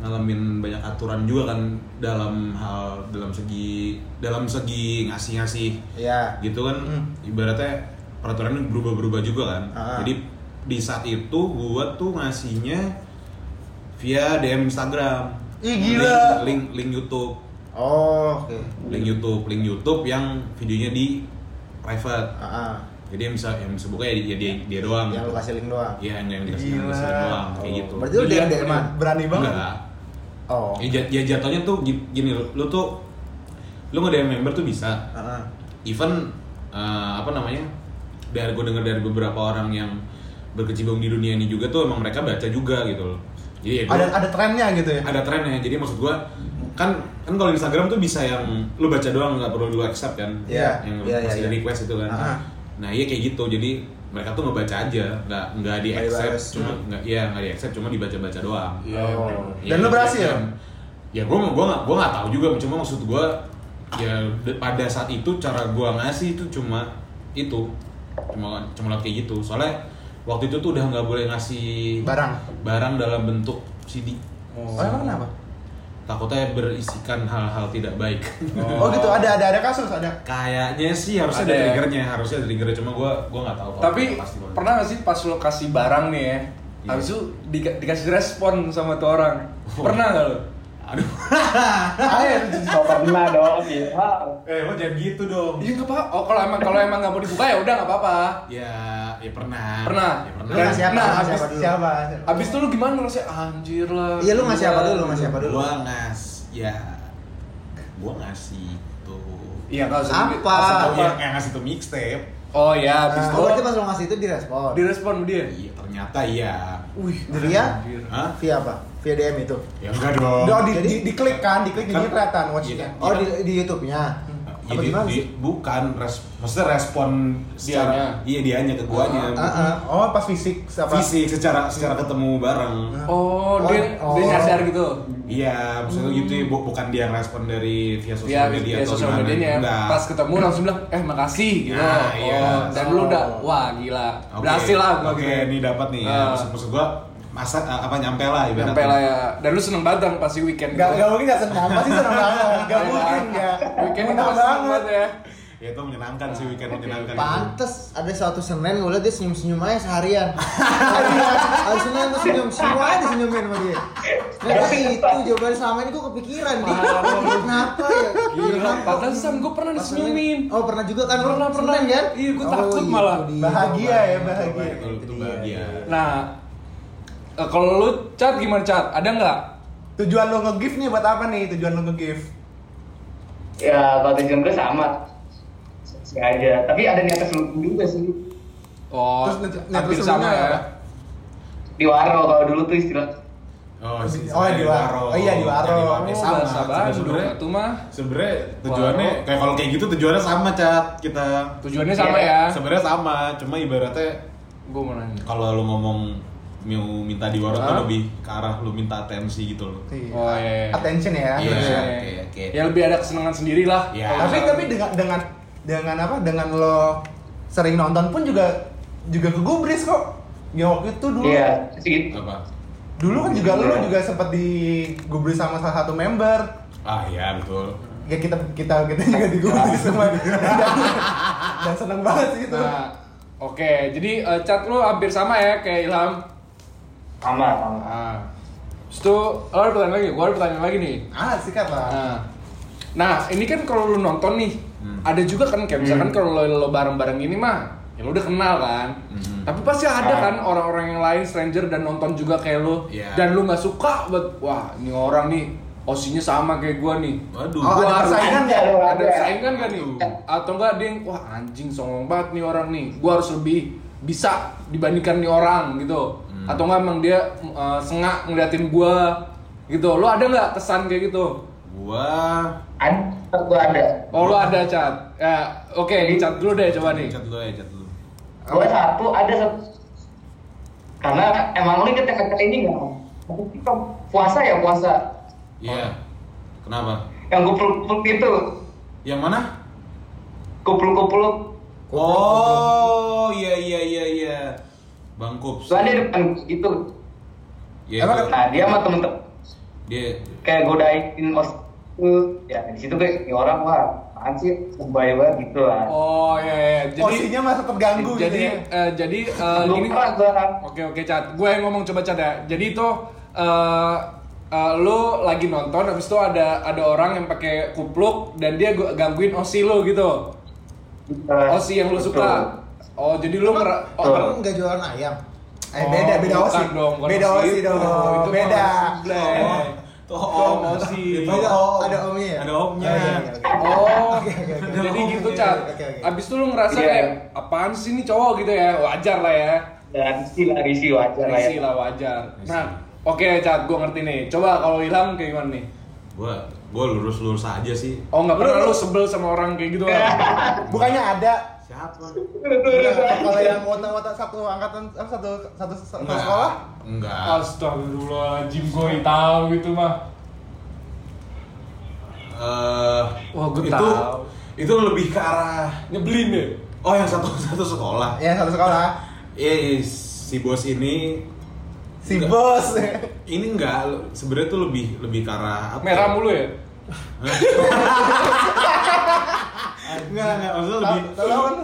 [SPEAKER 1] ngalamin banyak aturan juga kan dalam hal dalam segi dalam segi ngasih-ngasih
[SPEAKER 4] Iya
[SPEAKER 1] gitu kan
[SPEAKER 2] Hmm.
[SPEAKER 1] ibaratnya peraturannya berubah-berubah juga kan.
[SPEAKER 4] Ah.
[SPEAKER 1] Jadi di saat itu gua tuh ngasihnya via DM Instagram.
[SPEAKER 2] Ih, gila.
[SPEAKER 1] Link, link, link YouTube.
[SPEAKER 4] Oh, oke
[SPEAKER 1] Link YouTube, link YouTube yang videonya di private.
[SPEAKER 4] Ah, ah.
[SPEAKER 1] Jadi yang bisa yang bisa buka ya dia dia, dia doang.
[SPEAKER 4] Yang lu kasih link doang
[SPEAKER 1] Iya, yang yang dikasih dikasih doang kayak
[SPEAKER 4] Oh,
[SPEAKER 1] gitu.
[SPEAKER 4] Berarti lu DM DM-an?
[SPEAKER 2] Berani banget.
[SPEAKER 1] Enggak.
[SPEAKER 4] Oh
[SPEAKER 1] Ya, ya jatuhnya tuh gi- gini lu, lu tuh lu nge-DM member tuh bisa.
[SPEAKER 4] Ah.
[SPEAKER 1] Even eh, apa namanya? Dari gue dengar dari beberapa orang yang berkecimpung di dunia ini juga tuh emang mereka baca juga gitu loh. Jadi ya gua-
[SPEAKER 2] Ada ada trennya gitu ya.
[SPEAKER 1] ada trennya. Jadi maksud gua kan kan kalau Instagram tuh bisa yang lu baca doang nggak perlu lu accept kan?
[SPEAKER 4] Iya,
[SPEAKER 1] Yang
[SPEAKER 4] iya,
[SPEAKER 1] masih
[SPEAKER 4] iya, iya.
[SPEAKER 1] request itu kan.
[SPEAKER 2] Ah.
[SPEAKER 1] Nah iya kayak gitu. Jadi mereka tuh ngebaca aja, nggak nggak di accept, cuma nggak iya nggak di accept, cuma dibaca-baca doang.
[SPEAKER 3] Iya,
[SPEAKER 4] Oh.
[SPEAKER 3] bener.
[SPEAKER 1] Iya,
[SPEAKER 2] Dan lu berhasil?
[SPEAKER 1] Instagram. Ya gua gua nggak gua nggak tahu juga, cuma maksud gua ya pada saat itu cara gua ngasih itu cuma itu cuma cuma kayak gitu. Soalnya waktu itu tuh udah nggak boleh ngasih
[SPEAKER 2] Barang.
[SPEAKER 1] barang dalam bentuk CD.
[SPEAKER 2] Oh, emang kenapa?
[SPEAKER 1] Takutnya berisikan hal-hal tidak baik.
[SPEAKER 2] Oh, gitu, ada ada ada kasus, ada.
[SPEAKER 1] Kayaknya sih harusnya
[SPEAKER 3] Ada
[SPEAKER 1] ada
[SPEAKER 3] ya?
[SPEAKER 1] triggernya, harusnya ada triggernya cuma gua gua nggak tahu.
[SPEAKER 3] Tapi
[SPEAKER 1] pasti banget.
[SPEAKER 3] pernah gak sih pas lo kasih barang nih ya,
[SPEAKER 1] Iya.
[SPEAKER 3] habis itu di- dikasih respon sama tuh orang?
[SPEAKER 1] Oh.
[SPEAKER 3] Pernah gak lo?
[SPEAKER 1] Aduh. [LAUGHS]
[SPEAKER 2] Ayo,
[SPEAKER 5] Oh pernah dong, iya.
[SPEAKER 1] eh, lo jangan gitu dong.
[SPEAKER 3] Iya nggak apa. Oh kalau emang kalau emang nggak mau dibuka ya udah nggak apa-apa.
[SPEAKER 1] Ya, ya pernah.
[SPEAKER 3] Pernah?
[SPEAKER 1] Ya
[SPEAKER 4] Lu
[SPEAKER 1] pernah.
[SPEAKER 4] ngasih apa?
[SPEAKER 3] Nah,
[SPEAKER 4] Lu ngasih
[SPEAKER 3] habis-
[SPEAKER 4] apa dulu?
[SPEAKER 2] Siapa?
[SPEAKER 3] Abis itu lu gimana rasanya? Anjir lah.
[SPEAKER 4] Iya, lu ngasih apa dulu? Ngasih apa dulu?
[SPEAKER 1] Gua ngas ya gua ngasih tuh
[SPEAKER 3] Iya kalau
[SPEAKER 4] Apa?
[SPEAKER 1] Oh, yang, yang ngasih tuh mixtape.
[SPEAKER 3] Oh ya, abis
[SPEAKER 4] Oh,
[SPEAKER 3] itu
[SPEAKER 4] berarti pas lu ngasih itu direspon?
[SPEAKER 3] direspon dia.
[SPEAKER 1] Iya, ternyata iya.
[SPEAKER 3] Wih, anjir.
[SPEAKER 1] Hah?
[SPEAKER 4] Via apa? Via DM itu?
[SPEAKER 1] Ya enggak dong.
[SPEAKER 2] Oh, di,
[SPEAKER 4] Jadi-
[SPEAKER 2] di, diklik kan, diklik jadinya kelihatan watchnya.
[SPEAKER 1] Iya.
[SPEAKER 4] Oh, di, di YouTube-nya?
[SPEAKER 1] Ya,
[SPEAKER 4] Apa
[SPEAKER 1] di-
[SPEAKER 4] gimana
[SPEAKER 1] di- bukan res, maksudnya respon secara
[SPEAKER 3] Dianya.
[SPEAKER 1] iya dianya ke guanya
[SPEAKER 4] Ah, ah.
[SPEAKER 2] Oh, pas fisik apa?
[SPEAKER 1] fisik secara secara ketemu bareng
[SPEAKER 3] Oh,
[SPEAKER 4] Oh,
[SPEAKER 3] dia
[SPEAKER 4] oh.
[SPEAKER 3] dia nyadar gitu.
[SPEAKER 1] iya maksudnya gitu ya, bu- bukan dia respon dari via sosial
[SPEAKER 3] Via
[SPEAKER 1] media
[SPEAKER 3] via
[SPEAKER 1] atau
[SPEAKER 3] sosial
[SPEAKER 1] gimana.
[SPEAKER 3] medianya
[SPEAKER 1] Enggak.
[SPEAKER 3] pas ketemu langsung bilang eh makasih gitu.
[SPEAKER 1] Nah, iya.
[SPEAKER 3] Oh, dan lu udah wah gila.
[SPEAKER 1] Oke,
[SPEAKER 3] Berhasil lah gua
[SPEAKER 1] oke
[SPEAKER 3] gitu.
[SPEAKER 1] ini dapat nih ya
[SPEAKER 3] Ah.
[SPEAKER 1] maksud, maksud gua masa apa nyampe lah ibaratnya.
[SPEAKER 3] Nyampe lah ya. Dan lu seneng banget dong pasti [LAUGHS] weekend.
[SPEAKER 2] Gak,
[SPEAKER 3] gitu.
[SPEAKER 2] gak mungkin gak senang, pasti senang banget Gak
[SPEAKER 3] Iya.
[SPEAKER 2] mungkin gak
[SPEAKER 3] Weekend seneng
[SPEAKER 2] banget
[SPEAKER 3] banget ya.
[SPEAKER 1] ya itu menyenangkan sih weekend menyenangkan
[SPEAKER 4] Pantes ada suatu Senin gue liat dia senyum-senyum aja seharian. [LAUGHS] Hari Senin tuh senyum, senyum aja senyumin sama dia. Nah itu jawaban selama ini gue kepikiran nih. Kenapa ya?
[SPEAKER 3] Gila,
[SPEAKER 4] Kenapa?
[SPEAKER 3] padahal Sam gue pernah disenyumin.
[SPEAKER 4] Oh pernah juga kan? lu?
[SPEAKER 3] Pernah, pernah.
[SPEAKER 4] Kan?
[SPEAKER 3] Iya, gua
[SPEAKER 4] Oh,
[SPEAKER 3] takut
[SPEAKER 4] itu
[SPEAKER 3] malah.
[SPEAKER 2] Bahagia ya, bahagia.
[SPEAKER 1] Itu bahagia
[SPEAKER 3] Nah, eh, kalau lu cat gimana cat? Ada nggak?
[SPEAKER 2] Tujuan lo nge-gift nih buat apa nih tujuan lo nge-gift?
[SPEAKER 5] Ya kalau tujuan gue sama. Si aja. Tapi ada niatan selubung juga sih.
[SPEAKER 3] Oh,
[SPEAKER 2] Terus niat- niat
[SPEAKER 3] hampir
[SPEAKER 2] lu
[SPEAKER 3] sama ya.
[SPEAKER 5] Di waro kalau dulu tuh istilah.
[SPEAKER 1] oh, si-
[SPEAKER 2] Oh, di Waro. Oh, iya, di Waro.
[SPEAKER 1] Eh,
[SPEAKER 3] Oh,
[SPEAKER 1] sama
[SPEAKER 3] bahasa Bandung
[SPEAKER 1] sebenarnya
[SPEAKER 3] itu mah.
[SPEAKER 1] sebenarnya tujuannya
[SPEAKER 3] Waro.
[SPEAKER 1] kayak kalau kayak gitu tujuannya sama cat kita
[SPEAKER 3] Tujuannya sama
[SPEAKER 5] Iya.
[SPEAKER 3] ya.
[SPEAKER 1] sebenarnya sama cuma ibaratnya
[SPEAKER 3] Gue mau nanya.
[SPEAKER 1] kalau lu ngomong mau minta di Waro tuh lebih ke arah lu minta atensi gitu loh
[SPEAKER 3] Oh, iya, iya.
[SPEAKER 2] Attention ya.
[SPEAKER 1] Iya,
[SPEAKER 2] Terus ya.
[SPEAKER 1] kayak- kayak-
[SPEAKER 3] Ya lebih ada kesenangan sendiri lah.
[SPEAKER 1] Iya.
[SPEAKER 2] Tapi tapi dengan dengan dengan apa? Dengan lo sering nonton pun juga juga kegubris kok. Ya waktu itu dulu.
[SPEAKER 5] Iya, segitu.
[SPEAKER 1] apa
[SPEAKER 2] Dulu kan juga lo
[SPEAKER 5] Iya.
[SPEAKER 2] juga sempat digubris sama salah satu member.
[SPEAKER 1] ah iya betul
[SPEAKER 2] Ya kita kita kita juga digubris sama. dan, dan seneng banget sih itu.
[SPEAKER 3] Nah, oke. Jadi eh, cat lu hampir sama ya kayak Ilham.
[SPEAKER 5] Sama, sama.
[SPEAKER 3] Nah, Terus itu, lo ada pertanyaan lagi, gua ada pertanyaan lagi nih.
[SPEAKER 2] Ah, sikat lah.
[SPEAKER 3] Nah, nah ini kan kalau lu nonton nih,
[SPEAKER 1] Hmm.
[SPEAKER 3] ada juga kan kayak misalkan kalau lo, lo bareng-bareng gini mah, ya lo udah kenal kan.
[SPEAKER 1] Mhm.
[SPEAKER 3] Tapi pasti ada
[SPEAKER 5] Ah.
[SPEAKER 3] kan orang-orang yang lain stranger dan nonton juga kayak lo,
[SPEAKER 1] Iya.
[SPEAKER 3] dan lu nggak suka buat, wah ini orang nih osinya sama kayak gua nih.
[SPEAKER 1] waduh
[SPEAKER 2] Oh,
[SPEAKER 3] Gua
[SPEAKER 2] ada
[SPEAKER 3] harus-
[SPEAKER 2] persaingan
[SPEAKER 5] nggak?
[SPEAKER 3] Ada saingan gak nih? Atau enggak dia yang, wah anjing songong banget nih orang nih, gua harus lebih bisa dibandingkan nih orang gitu. Atau enggak emang dia uh, sengak ngeliatin gua Gitu. Lu ada nggak kesan kayak gitu?
[SPEAKER 1] Gua
[SPEAKER 5] Ada, gua ada.
[SPEAKER 3] Oh, lu ada cat. Ya, oke, ini cat dulu deh coba nih.
[SPEAKER 1] cat dulu ya, cat dulu.
[SPEAKER 5] Gua satu ada satu. Karena emang lu inget yang kata ini nggak? Kita puasa ya puasa.
[SPEAKER 1] Iya. Kenapa?
[SPEAKER 5] Yang kupluk-kupluk itu,
[SPEAKER 1] Yang mana?
[SPEAKER 5] kupluk-kupluk.
[SPEAKER 1] Oh, iya iya iya iya. Bang Kups.
[SPEAKER 5] Lu ada di depan gitu.
[SPEAKER 1] Iya.
[SPEAKER 2] Emang
[SPEAKER 1] gua-
[SPEAKER 5] Nah dia sama temen-temen
[SPEAKER 1] dia
[SPEAKER 5] kayak godain os ya di situ kayak ini orang wah apaan sih lebay banget gitu lah.
[SPEAKER 3] Oh, iya iya. Jadi
[SPEAKER 2] Posisinya masa terganggu gitu
[SPEAKER 3] jadi
[SPEAKER 2] ya.
[SPEAKER 3] eh, jadi
[SPEAKER 5] Lu
[SPEAKER 3] gini Oke oke cat, gue yang ngomong coba cat ya. Jadi itu eh eh, lu lagi nonton, habis itu ada ada orang yang pakai kupluk dan dia gu- gangguin osi lu gitu. Osi yang lu suka. Oh jadi lu ngera oh,
[SPEAKER 5] Betul.
[SPEAKER 4] Kamu nggak jualan ayam?
[SPEAKER 2] Eh beda beda
[SPEAKER 3] bukan
[SPEAKER 2] osi.
[SPEAKER 3] dong,
[SPEAKER 2] beda osi
[SPEAKER 3] itu.
[SPEAKER 2] dong.
[SPEAKER 3] Itu mah
[SPEAKER 2] beda.
[SPEAKER 1] Tuh
[SPEAKER 3] om osi.
[SPEAKER 1] Itu
[SPEAKER 2] Beda
[SPEAKER 1] om.
[SPEAKER 4] Ada omnya ya?
[SPEAKER 1] Ada omnya.
[SPEAKER 4] Oh, iya, iya, oke.
[SPEAKER 3] Oh,
[SPEAKER 4] Oke, oke, oke.
[SPEAKER 3] jadi gitu cat.
[SPEAKER 4] oke.
[SPEAKER 3] Abis itu lu ngerasa
[SPEAKER 5] Iya.
[SPEAKER 3] kayak apaan sih ini cowok gitu ya? Wajar lah ya.
[SPEAKER 5] Ya risi lah risi wajar lah ya.
[SPEAKER 3] Risi lah wajar. Nah, oke cat, gue ngerti nih. Coba kalau hilang kayak gimana nih?
[SPEAKER 1] Gua gua lurus-lurus aja sih.
[SPEAKER 3] Oh nggak pernah lu sebel sama orang kayak gitu kan? [LAUGHS]
[SPEAKER 2] Bukannya ada
[SPEAKER 1] Siapa?
[SPEAKER 2] Enggak, kalau yang wota-wota satu angkatan apa, satu satu satu
[SPEAKER 1] Enggak.
[SPEAKER 2] sekolah
[SPEAKER 1] Enggak.
[SPEAKER 3] Astagfirullahaladzim, gue tahu itu mah.
[SPEAKER 1] Eh,
[SPEAKER 3] Wah, gua
[SPEAKER 1] itu
[SPEAKER 3] tahu.
[SPEAKER 1] itu lebih ke arah
[SPEAKER 3] Nyebelin deh.
[SPEAKER 1] Oh, yang satu [LAUGHS] satu sekolah.
[SPEAKER 2] ya satu sekolah
[SPEAKER 1] Eh, si bos ini
[SPEAKER 2] si
[SPEAKER 1] Enggak.
[SPEAKER 2] bos
[SPEAKER 1] ini enggak sebenarnya tuh lebih lebih ke arah apa?
[SPEAKER 3] Merah mulu ya? [LAUGHS]
[SPEAKER 1] Enggak, enggak, maksudnya lebih
[SPEAKER 2] Tahu- kan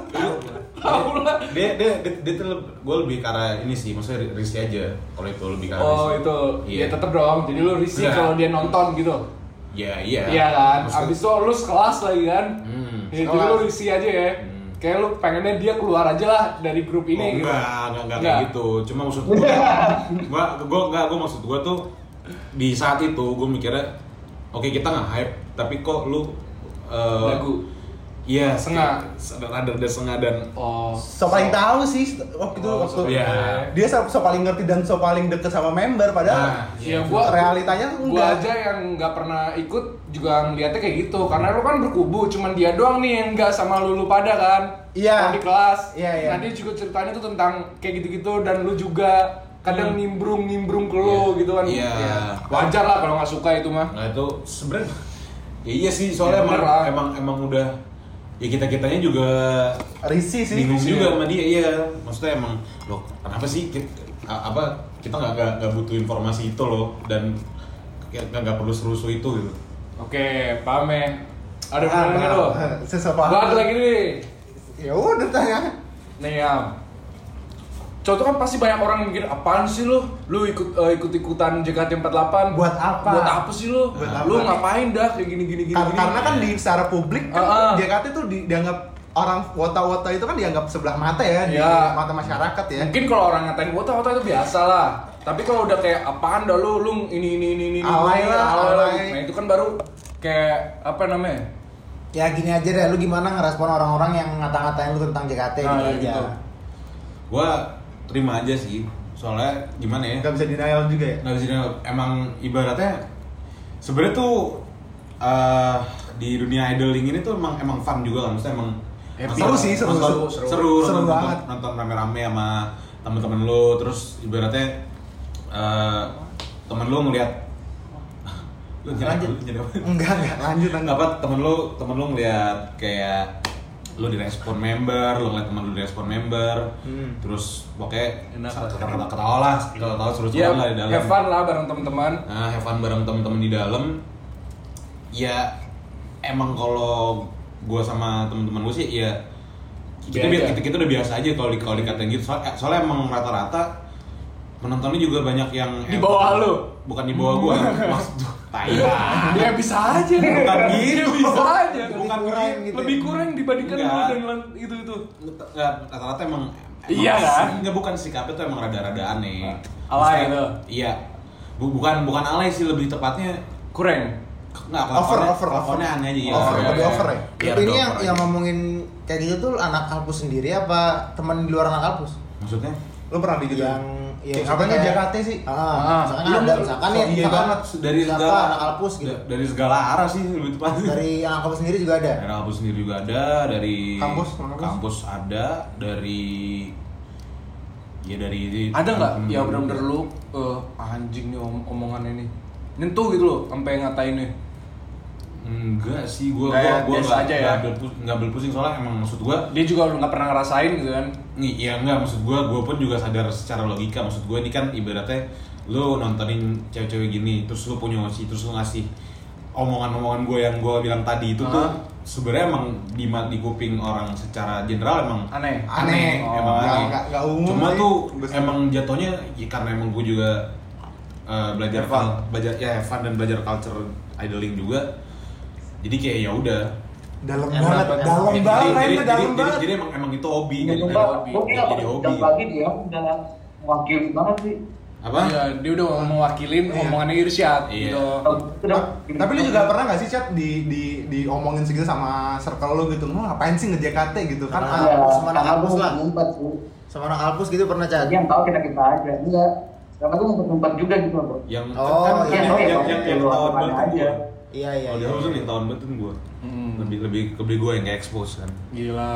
[SPEAKER 3] Tahu lah.
[SPEAKER 1] dia dia dia, dia tuh gue lebih ke arah ini sih, maksudnya risi aja. Kalau itu lebih ke arah
[SPEAKER 3] Oh itu,
[SPEAKER 1] Iya.
[SPEAKER 3] ya tetep dong. Jadi lu risih
[SPEAKER 1] Enggak.
[SPEAKER 3] kalau dia nonton gitu.
[SPEAKER 1] Iya, iya.
[SPEAKER 3] Iya kan?
[SPEAKER 1] Maksudnya-
[SPEAKER 3] Abis itu lu sekelas lagi kan?
[SPEAKER 1] Hmm,
[SPEAKER 3] Ya, jadi lu risih aja ya.
[SPEAKER 1] Hmm.
[SPEAKER 3] Kayak lu pengennya dia keluar aja lah dari grup ini
[SPEAKER 1] oh,
[SPEAKER 3] gitu.
[SPEAKER 1] enggak, enggak, enggak,
[SPEAKER 3] Enggak.
[SPEAKER 1] kayak gitu. Cuma maksud [LAUGHS] gue, gua, gua, enggak, gua maksud gue tuh di saat itu gue mikirnya, oke kita nggak hype, tapi kok lu eh,
[SPEAKER 3] Lagu.
[SPEAKER 1] Iya,
[SPEAKER 3] Sengah.
[SPEAKER 1] kayak Ada ada sengah dan
[SPEAKER 3] Oh.
[SPEAKER 2] so paling tahu sih waktu itu
[SPEAKER 3] Oh,
[SPEAKER 2] waktu
[SPEAKER 1] iya.
[SPEAKER 2] dia so, so paling ngerti dan so paling deket sama member padahal
[SPEAKER 1] Nah,
[SPEAKER 3] Ya gua
[SPEAKER 2] realitanya
[SPEAKER 3] gua
[SPEAKER 2] enggak
[SPEAKER 3] aja yang nggak pernah ikut juga ngeliatnya kayak gitu karena lu kan berkubu cuman dia doang nih yang nggak sama lu, lu pada kan
[SPEAKER 2] Iya.
[SPEAKER 3] Kalau di kelas
[SPEAKER 2] Iya, iya.
[SPEAKER 3] nah dia juga ceritanya tuh tentang kayak gitu-gitu dan lu juga kadang nimbrung nimbrung ke lu
[SPEAKER 1] Iya.
[SPEAKER 3] gitu kan
[SPEAKER 1] Iya.
[SPEAKER 3] Ya, wajar lah kalau nggak suka itu mah
[SPEAKER 1] Nah itu sebenarnya ya iya sih soalnya
[SPEAKER 3] Ya,
[SPEAKER 1] emang, emang emang udah ya kita kitanya juga
[SPEAKER 2] risih sih
[SPEAKER 1] bingung
[SPEAKER 3] Iya.
[SPEAKER 1] juga sama dia iya. Maksudnya emang loh kenapa sih kita, apa kita nggak nggak butuh informasi itu loh dan kayak nggak perlu serusuh itu gitu.
[SPEAKER 3] Oke paham ya. Ada pertanyaannya lo
[SPEAKER 2] ah, [LAUGHS]
[SPEAKER 3] gua ada lagi nih.
[SPEAKER 2] Ya udah tanya.
[SPEAKER 3] Nih ya Contoh kan pasti banyak orang yang mikir apaan sih lu? Lu ikut eh, ikut ikutan JKT48
[SPEAKER 2] Buat apa?
[SPEAKER 3] Buat apa sih lu?
[SPEAKER 2] Buat apa?
[SPEAKER 3] Lu ngapain dah kayak gini gini gini?
[SPEAKER 2] Kar-
[SPEAKER 3] gini.
[SPEAKER 2] karena kan di secara publik kan
[SPEAKER 3] Ah, ah.
[SPEAKER 2] JKT tuh di- dianggap orang wota-wota itu kan dianggap sebelah mata ya di
[SPEAKER 3] Ya.
[SPEAKER 2] mata masyarakat ya
[SPEAKER 3] Mungkin kalau orang ngatain wota-wota itu biasa lah. Tapi kalau udah kayak apaan dah lu, lu ini ini ini ini
[SPEAKER 2] Alay
[SPEAKER 3] ini,
[SPEAKER 2] lah,
[SPEAKER 3] alay. Nah, itu kan baru kayak apa namanya?
[SPEAKER 4] Ya gini aja deh, lu gimana ngerespon orang-orang yang ngata-ngatain lu tentang JKT
[SPEAKER 3] Nah,
[SPEAKER 4] gitu aja.
[SPEAKER 3] gitu.
[SPEAKER 1] gua terima aja sih soalnya gimana ya
[SPEAKER 2] nggak bisa denial juga ya
[SPEAKER 1] nggak bisa dibilang, emang ibaratnya sebenarnya tuh eh, di dunia idoling ini tuh emang emang fun juga kan maksudnya emang
[SPEAKER 3] Happy
[SPEAKER 2] Seru sih, seru,
[SPEAKER 1] nonton-
[SPEAKER 3] seru,
[SPEAKER 1] seru,
[SPEAKER 3] seru.
[SPEAKER 2] Seru
[SPEAKER 1] nonton,
[SPEAKER 2] banget.
[SPEAKER 1] nonton rame-rame sama temen-temen lu terus ibaratnya eh, temen lu ngeliat [LAUGHS] lu
[SPEAKER 4] Lanjut.
[SPEAKER 1] apa?
[SPEAKER 2] enggak enggak lanjut lanjut
[SPEAKER 1] apa temen lu temen lu ngeliat kayak lu direspon member, lu ngeliat temen lu direspon member,
[SPEAKER 2] Hmm.
[SPEAKER 1] terus pokoknya
[SPEAKER 3] Enak lah.
[SPEAKER 1] kata ketawa lah, ketawa seru
[SPEAKER 3] Ya,
[SPEAKER 1] lah di dalam.
[SPEAKER 3] have fun lah bareng teman-teman.
[SPEAKER 1] Nah, have fun bareng temen-temen di dalam. Ya emang kalau gua sama temen-temen gue sih ya kita,
[SPEAKER 3] Biasa.
[SPEAKER 1] kita, kita udah biasa aja kalau di kalau dikatain gitu. Soalnya, soalnya emang rata-rata penontonnya juga banyak yang
[SPEAKER 3] Di bawah lu.
[SPEAKER 1] Bukan di bawah gua, [LAUGHS] maksud tai lah.
[SPEAKER 3] Ya bisa aja.
[SPEAKER 1] Bukan gitu.
[SPEAKER 3] Ya bisa aja.
[SPEAKER 1] Bukan
[SPEAKER 4] kurang
[SPEAKER 1] gitu.
[SPEAKER 4] gitu.
[SPEAKER 3] Lebih kurang dibandingkan lu dengan itu itu.
[SPEAKER 1] Nggak, rata-rata emang
[SPEAKER 3] Iya kan?
[SPEAKER 1] Nggak bukan sikapnya tuh emang rada-rada aneh.
[SPEAKER 3] Alay itu.
[SPEAKER 1] Iya. Bu- bukan bukan alay sih lebih tepatnya
[SPEAKER 3] Kurang.
[SPEAKER 1] nggak
[SPEAKER 2] Over, over, over.
[SPEAKER 1] aneh aja ya.
[SPEAKER 2] Over,
[SPEAKER 1] Iya,
[SPEAKER 2] lebih
[SPEAKER 1] iya.
[SPEAKER 2] over ya?
[SPEAKER 1] Iya,
[SPEAKER 4] Tapi ini yang yang ngomongin kayak gitu tuh anak kampus sendiri apa teman di luar anak kampus?
[SPEAKER 1] maksudnya
[SPEAKER 2] lu pernah digituin
[SPEAKER 4] Yang Iya,
[SPEAKER 2] Kayak apanya
[SPEAKER 4] kayak-
[SPEAKER 2] JKT sih?
[SPEAKER 4] Ah,
[SPEAKER 3] Ah.
[SPEAKER 4] misalkan
[SPEAKER 1] Iya,
[SPEAKER 4] ada, misalkan ya,
[SPEAKER 1] iya
[SPEAKER 4] misalkan
[SPEAKER 1] banget dari segala
[SPEAKER 4] anak Alpus gitu.
[SPEAKER 1] da- dari segala arah sih lebih tepatnya
[SPEAKER 4] Dari yang kampus sendiri juga ada.
[SPEAKER 1] dari kampus sendiri juga ada dari
[SPEAKER 2] Kampus, kampus.
[SPEAKER 1] kampus ada dari ya dari
[SPEAKER 3] Ada nggak ya benar-benar lu eh, anjing nih om omongannya nih. Nyentuh gitu loh sampai ngatain nih.
[SPEAKER 1] Enggak sih gua gua
[SPEAKER 3] biasa
[SPEAKER 1] nggak
[SPEAKER 3] aja ya?
[SPEAKER 1] nggak ambil pus- nggak ambil pusing soalnya emang maksud gua
[SPEAKER 3] Dia juga udah nggak pernah ngerasain gitu kan.
[SPEAKER 1] nih ya enggak maksud gua gua pun juga sadar secara logika maksud gua ini kan ibaratnya lu nontonin cewek-cewek gini terus lu punya ngasih terus lu ngasih omongan-omongan gue yang gue bilang tadi itu tuh
[SPEAKER 3] Ah.
[SPEAKER 1] sebenarnya emang di di kuping orang secara general emang
[SPEAKER 3] Aneh.
[SPEAKER 1] aneh,
[SPEAKER 3] Oh.
[SPEAKER 1] emang aneh.
[SPEAKER 2] nggak- nggak umum
[SPEAKER 1] Cuma
[SPEAKER 2] sih.
[SPEAKER 1] tuh
[SPEAKER 2] Betul.
[SPEAKER 1] emang jatuhnya ya karena emang gue juga uh, belajar kal- belajar ya fun dan belajar culture idling juga. Jadi kayak ya udah.
[SPEAKER 2] Dalam
[SPEAKER 4] Emang-
[SPEAKER 2] banget,
[SPEAKER 4] emang-
[SPEAKER 2] dalam
[SPEAKER 1] Jadi,
[SPEAKER 2] banget,
[SPEAKER 1] jadi, jadi,
[SPEAKER 2] dalam
[SPEAKER 1] jadi,
[SPEAKER 2] banget.
[SPEAKER 1] jadi emang emang itu hobi, jadi,
[SPEAKER 5] Jadi,
[SPEAKER 1] jadi,
[SPEAKER 3] hobi.
[SPEAKER 1] Jadi hobi.
[SPEAKER 5] pagi dia udah mewakili banget sih.
[SPEAKER 1] Apa?
[SPEAKER 3] Iya, dia udah mewakilin
[SPEAKER 2] Iya.
[SPEAKER 3] omongannya Irsyad
[SPEAKER 1] Iya.
[SPEAKER 3] gitu.
[SPEAKER 2] Tapi lu juga pernah gak sih chat di di diomongin segitu sama circle lu gitu, lu ngapain sih nge JKT gitu kan?
[SPEAKER 4] Karena-
[SPEAKER 5] Iya,
[SPEAKER 4] sama kampus
[SPEAKER 5] gua
[SPEAKER 4] lah.
[SPEAKER 5] ngumpet sih.
[SPEAKER 4] Sama orang Alpus gitu pernah
[SPEAKER 5] Jadi
[SPEAKER 4] cat.
[SPEAKER 5] yang tahu kita kita aja. Iya. Karena gue ngumpet-ngumpet juga gitu loh.
[SPEAKER 1] Yang
[SPEAKER 4] Oh,
[SPEAKER 1] kan,
[SPEAKER 4] iya,
[SPEAKER 1] yang,
[SPEAKER 5] iya,
[SPEAKER 1] yang,
[SPEAKER 5] iya.
[SPEAKER 1] yang, yang
[SPEAKER 5] Lu
[SPEAKER 1] tahun
[SPEAKER 4] Iya iya.
[SPEAKER 1] Kalau di
[SPEAKER 4] iya.
[SPEAKER 1] House yang tahun banget gue.
[SPEAKER 3] Hmm.
[SPEAKER 1] Lebih lebih lebih gue yang kayak expose kan.
[SPEAKER 3] Gila.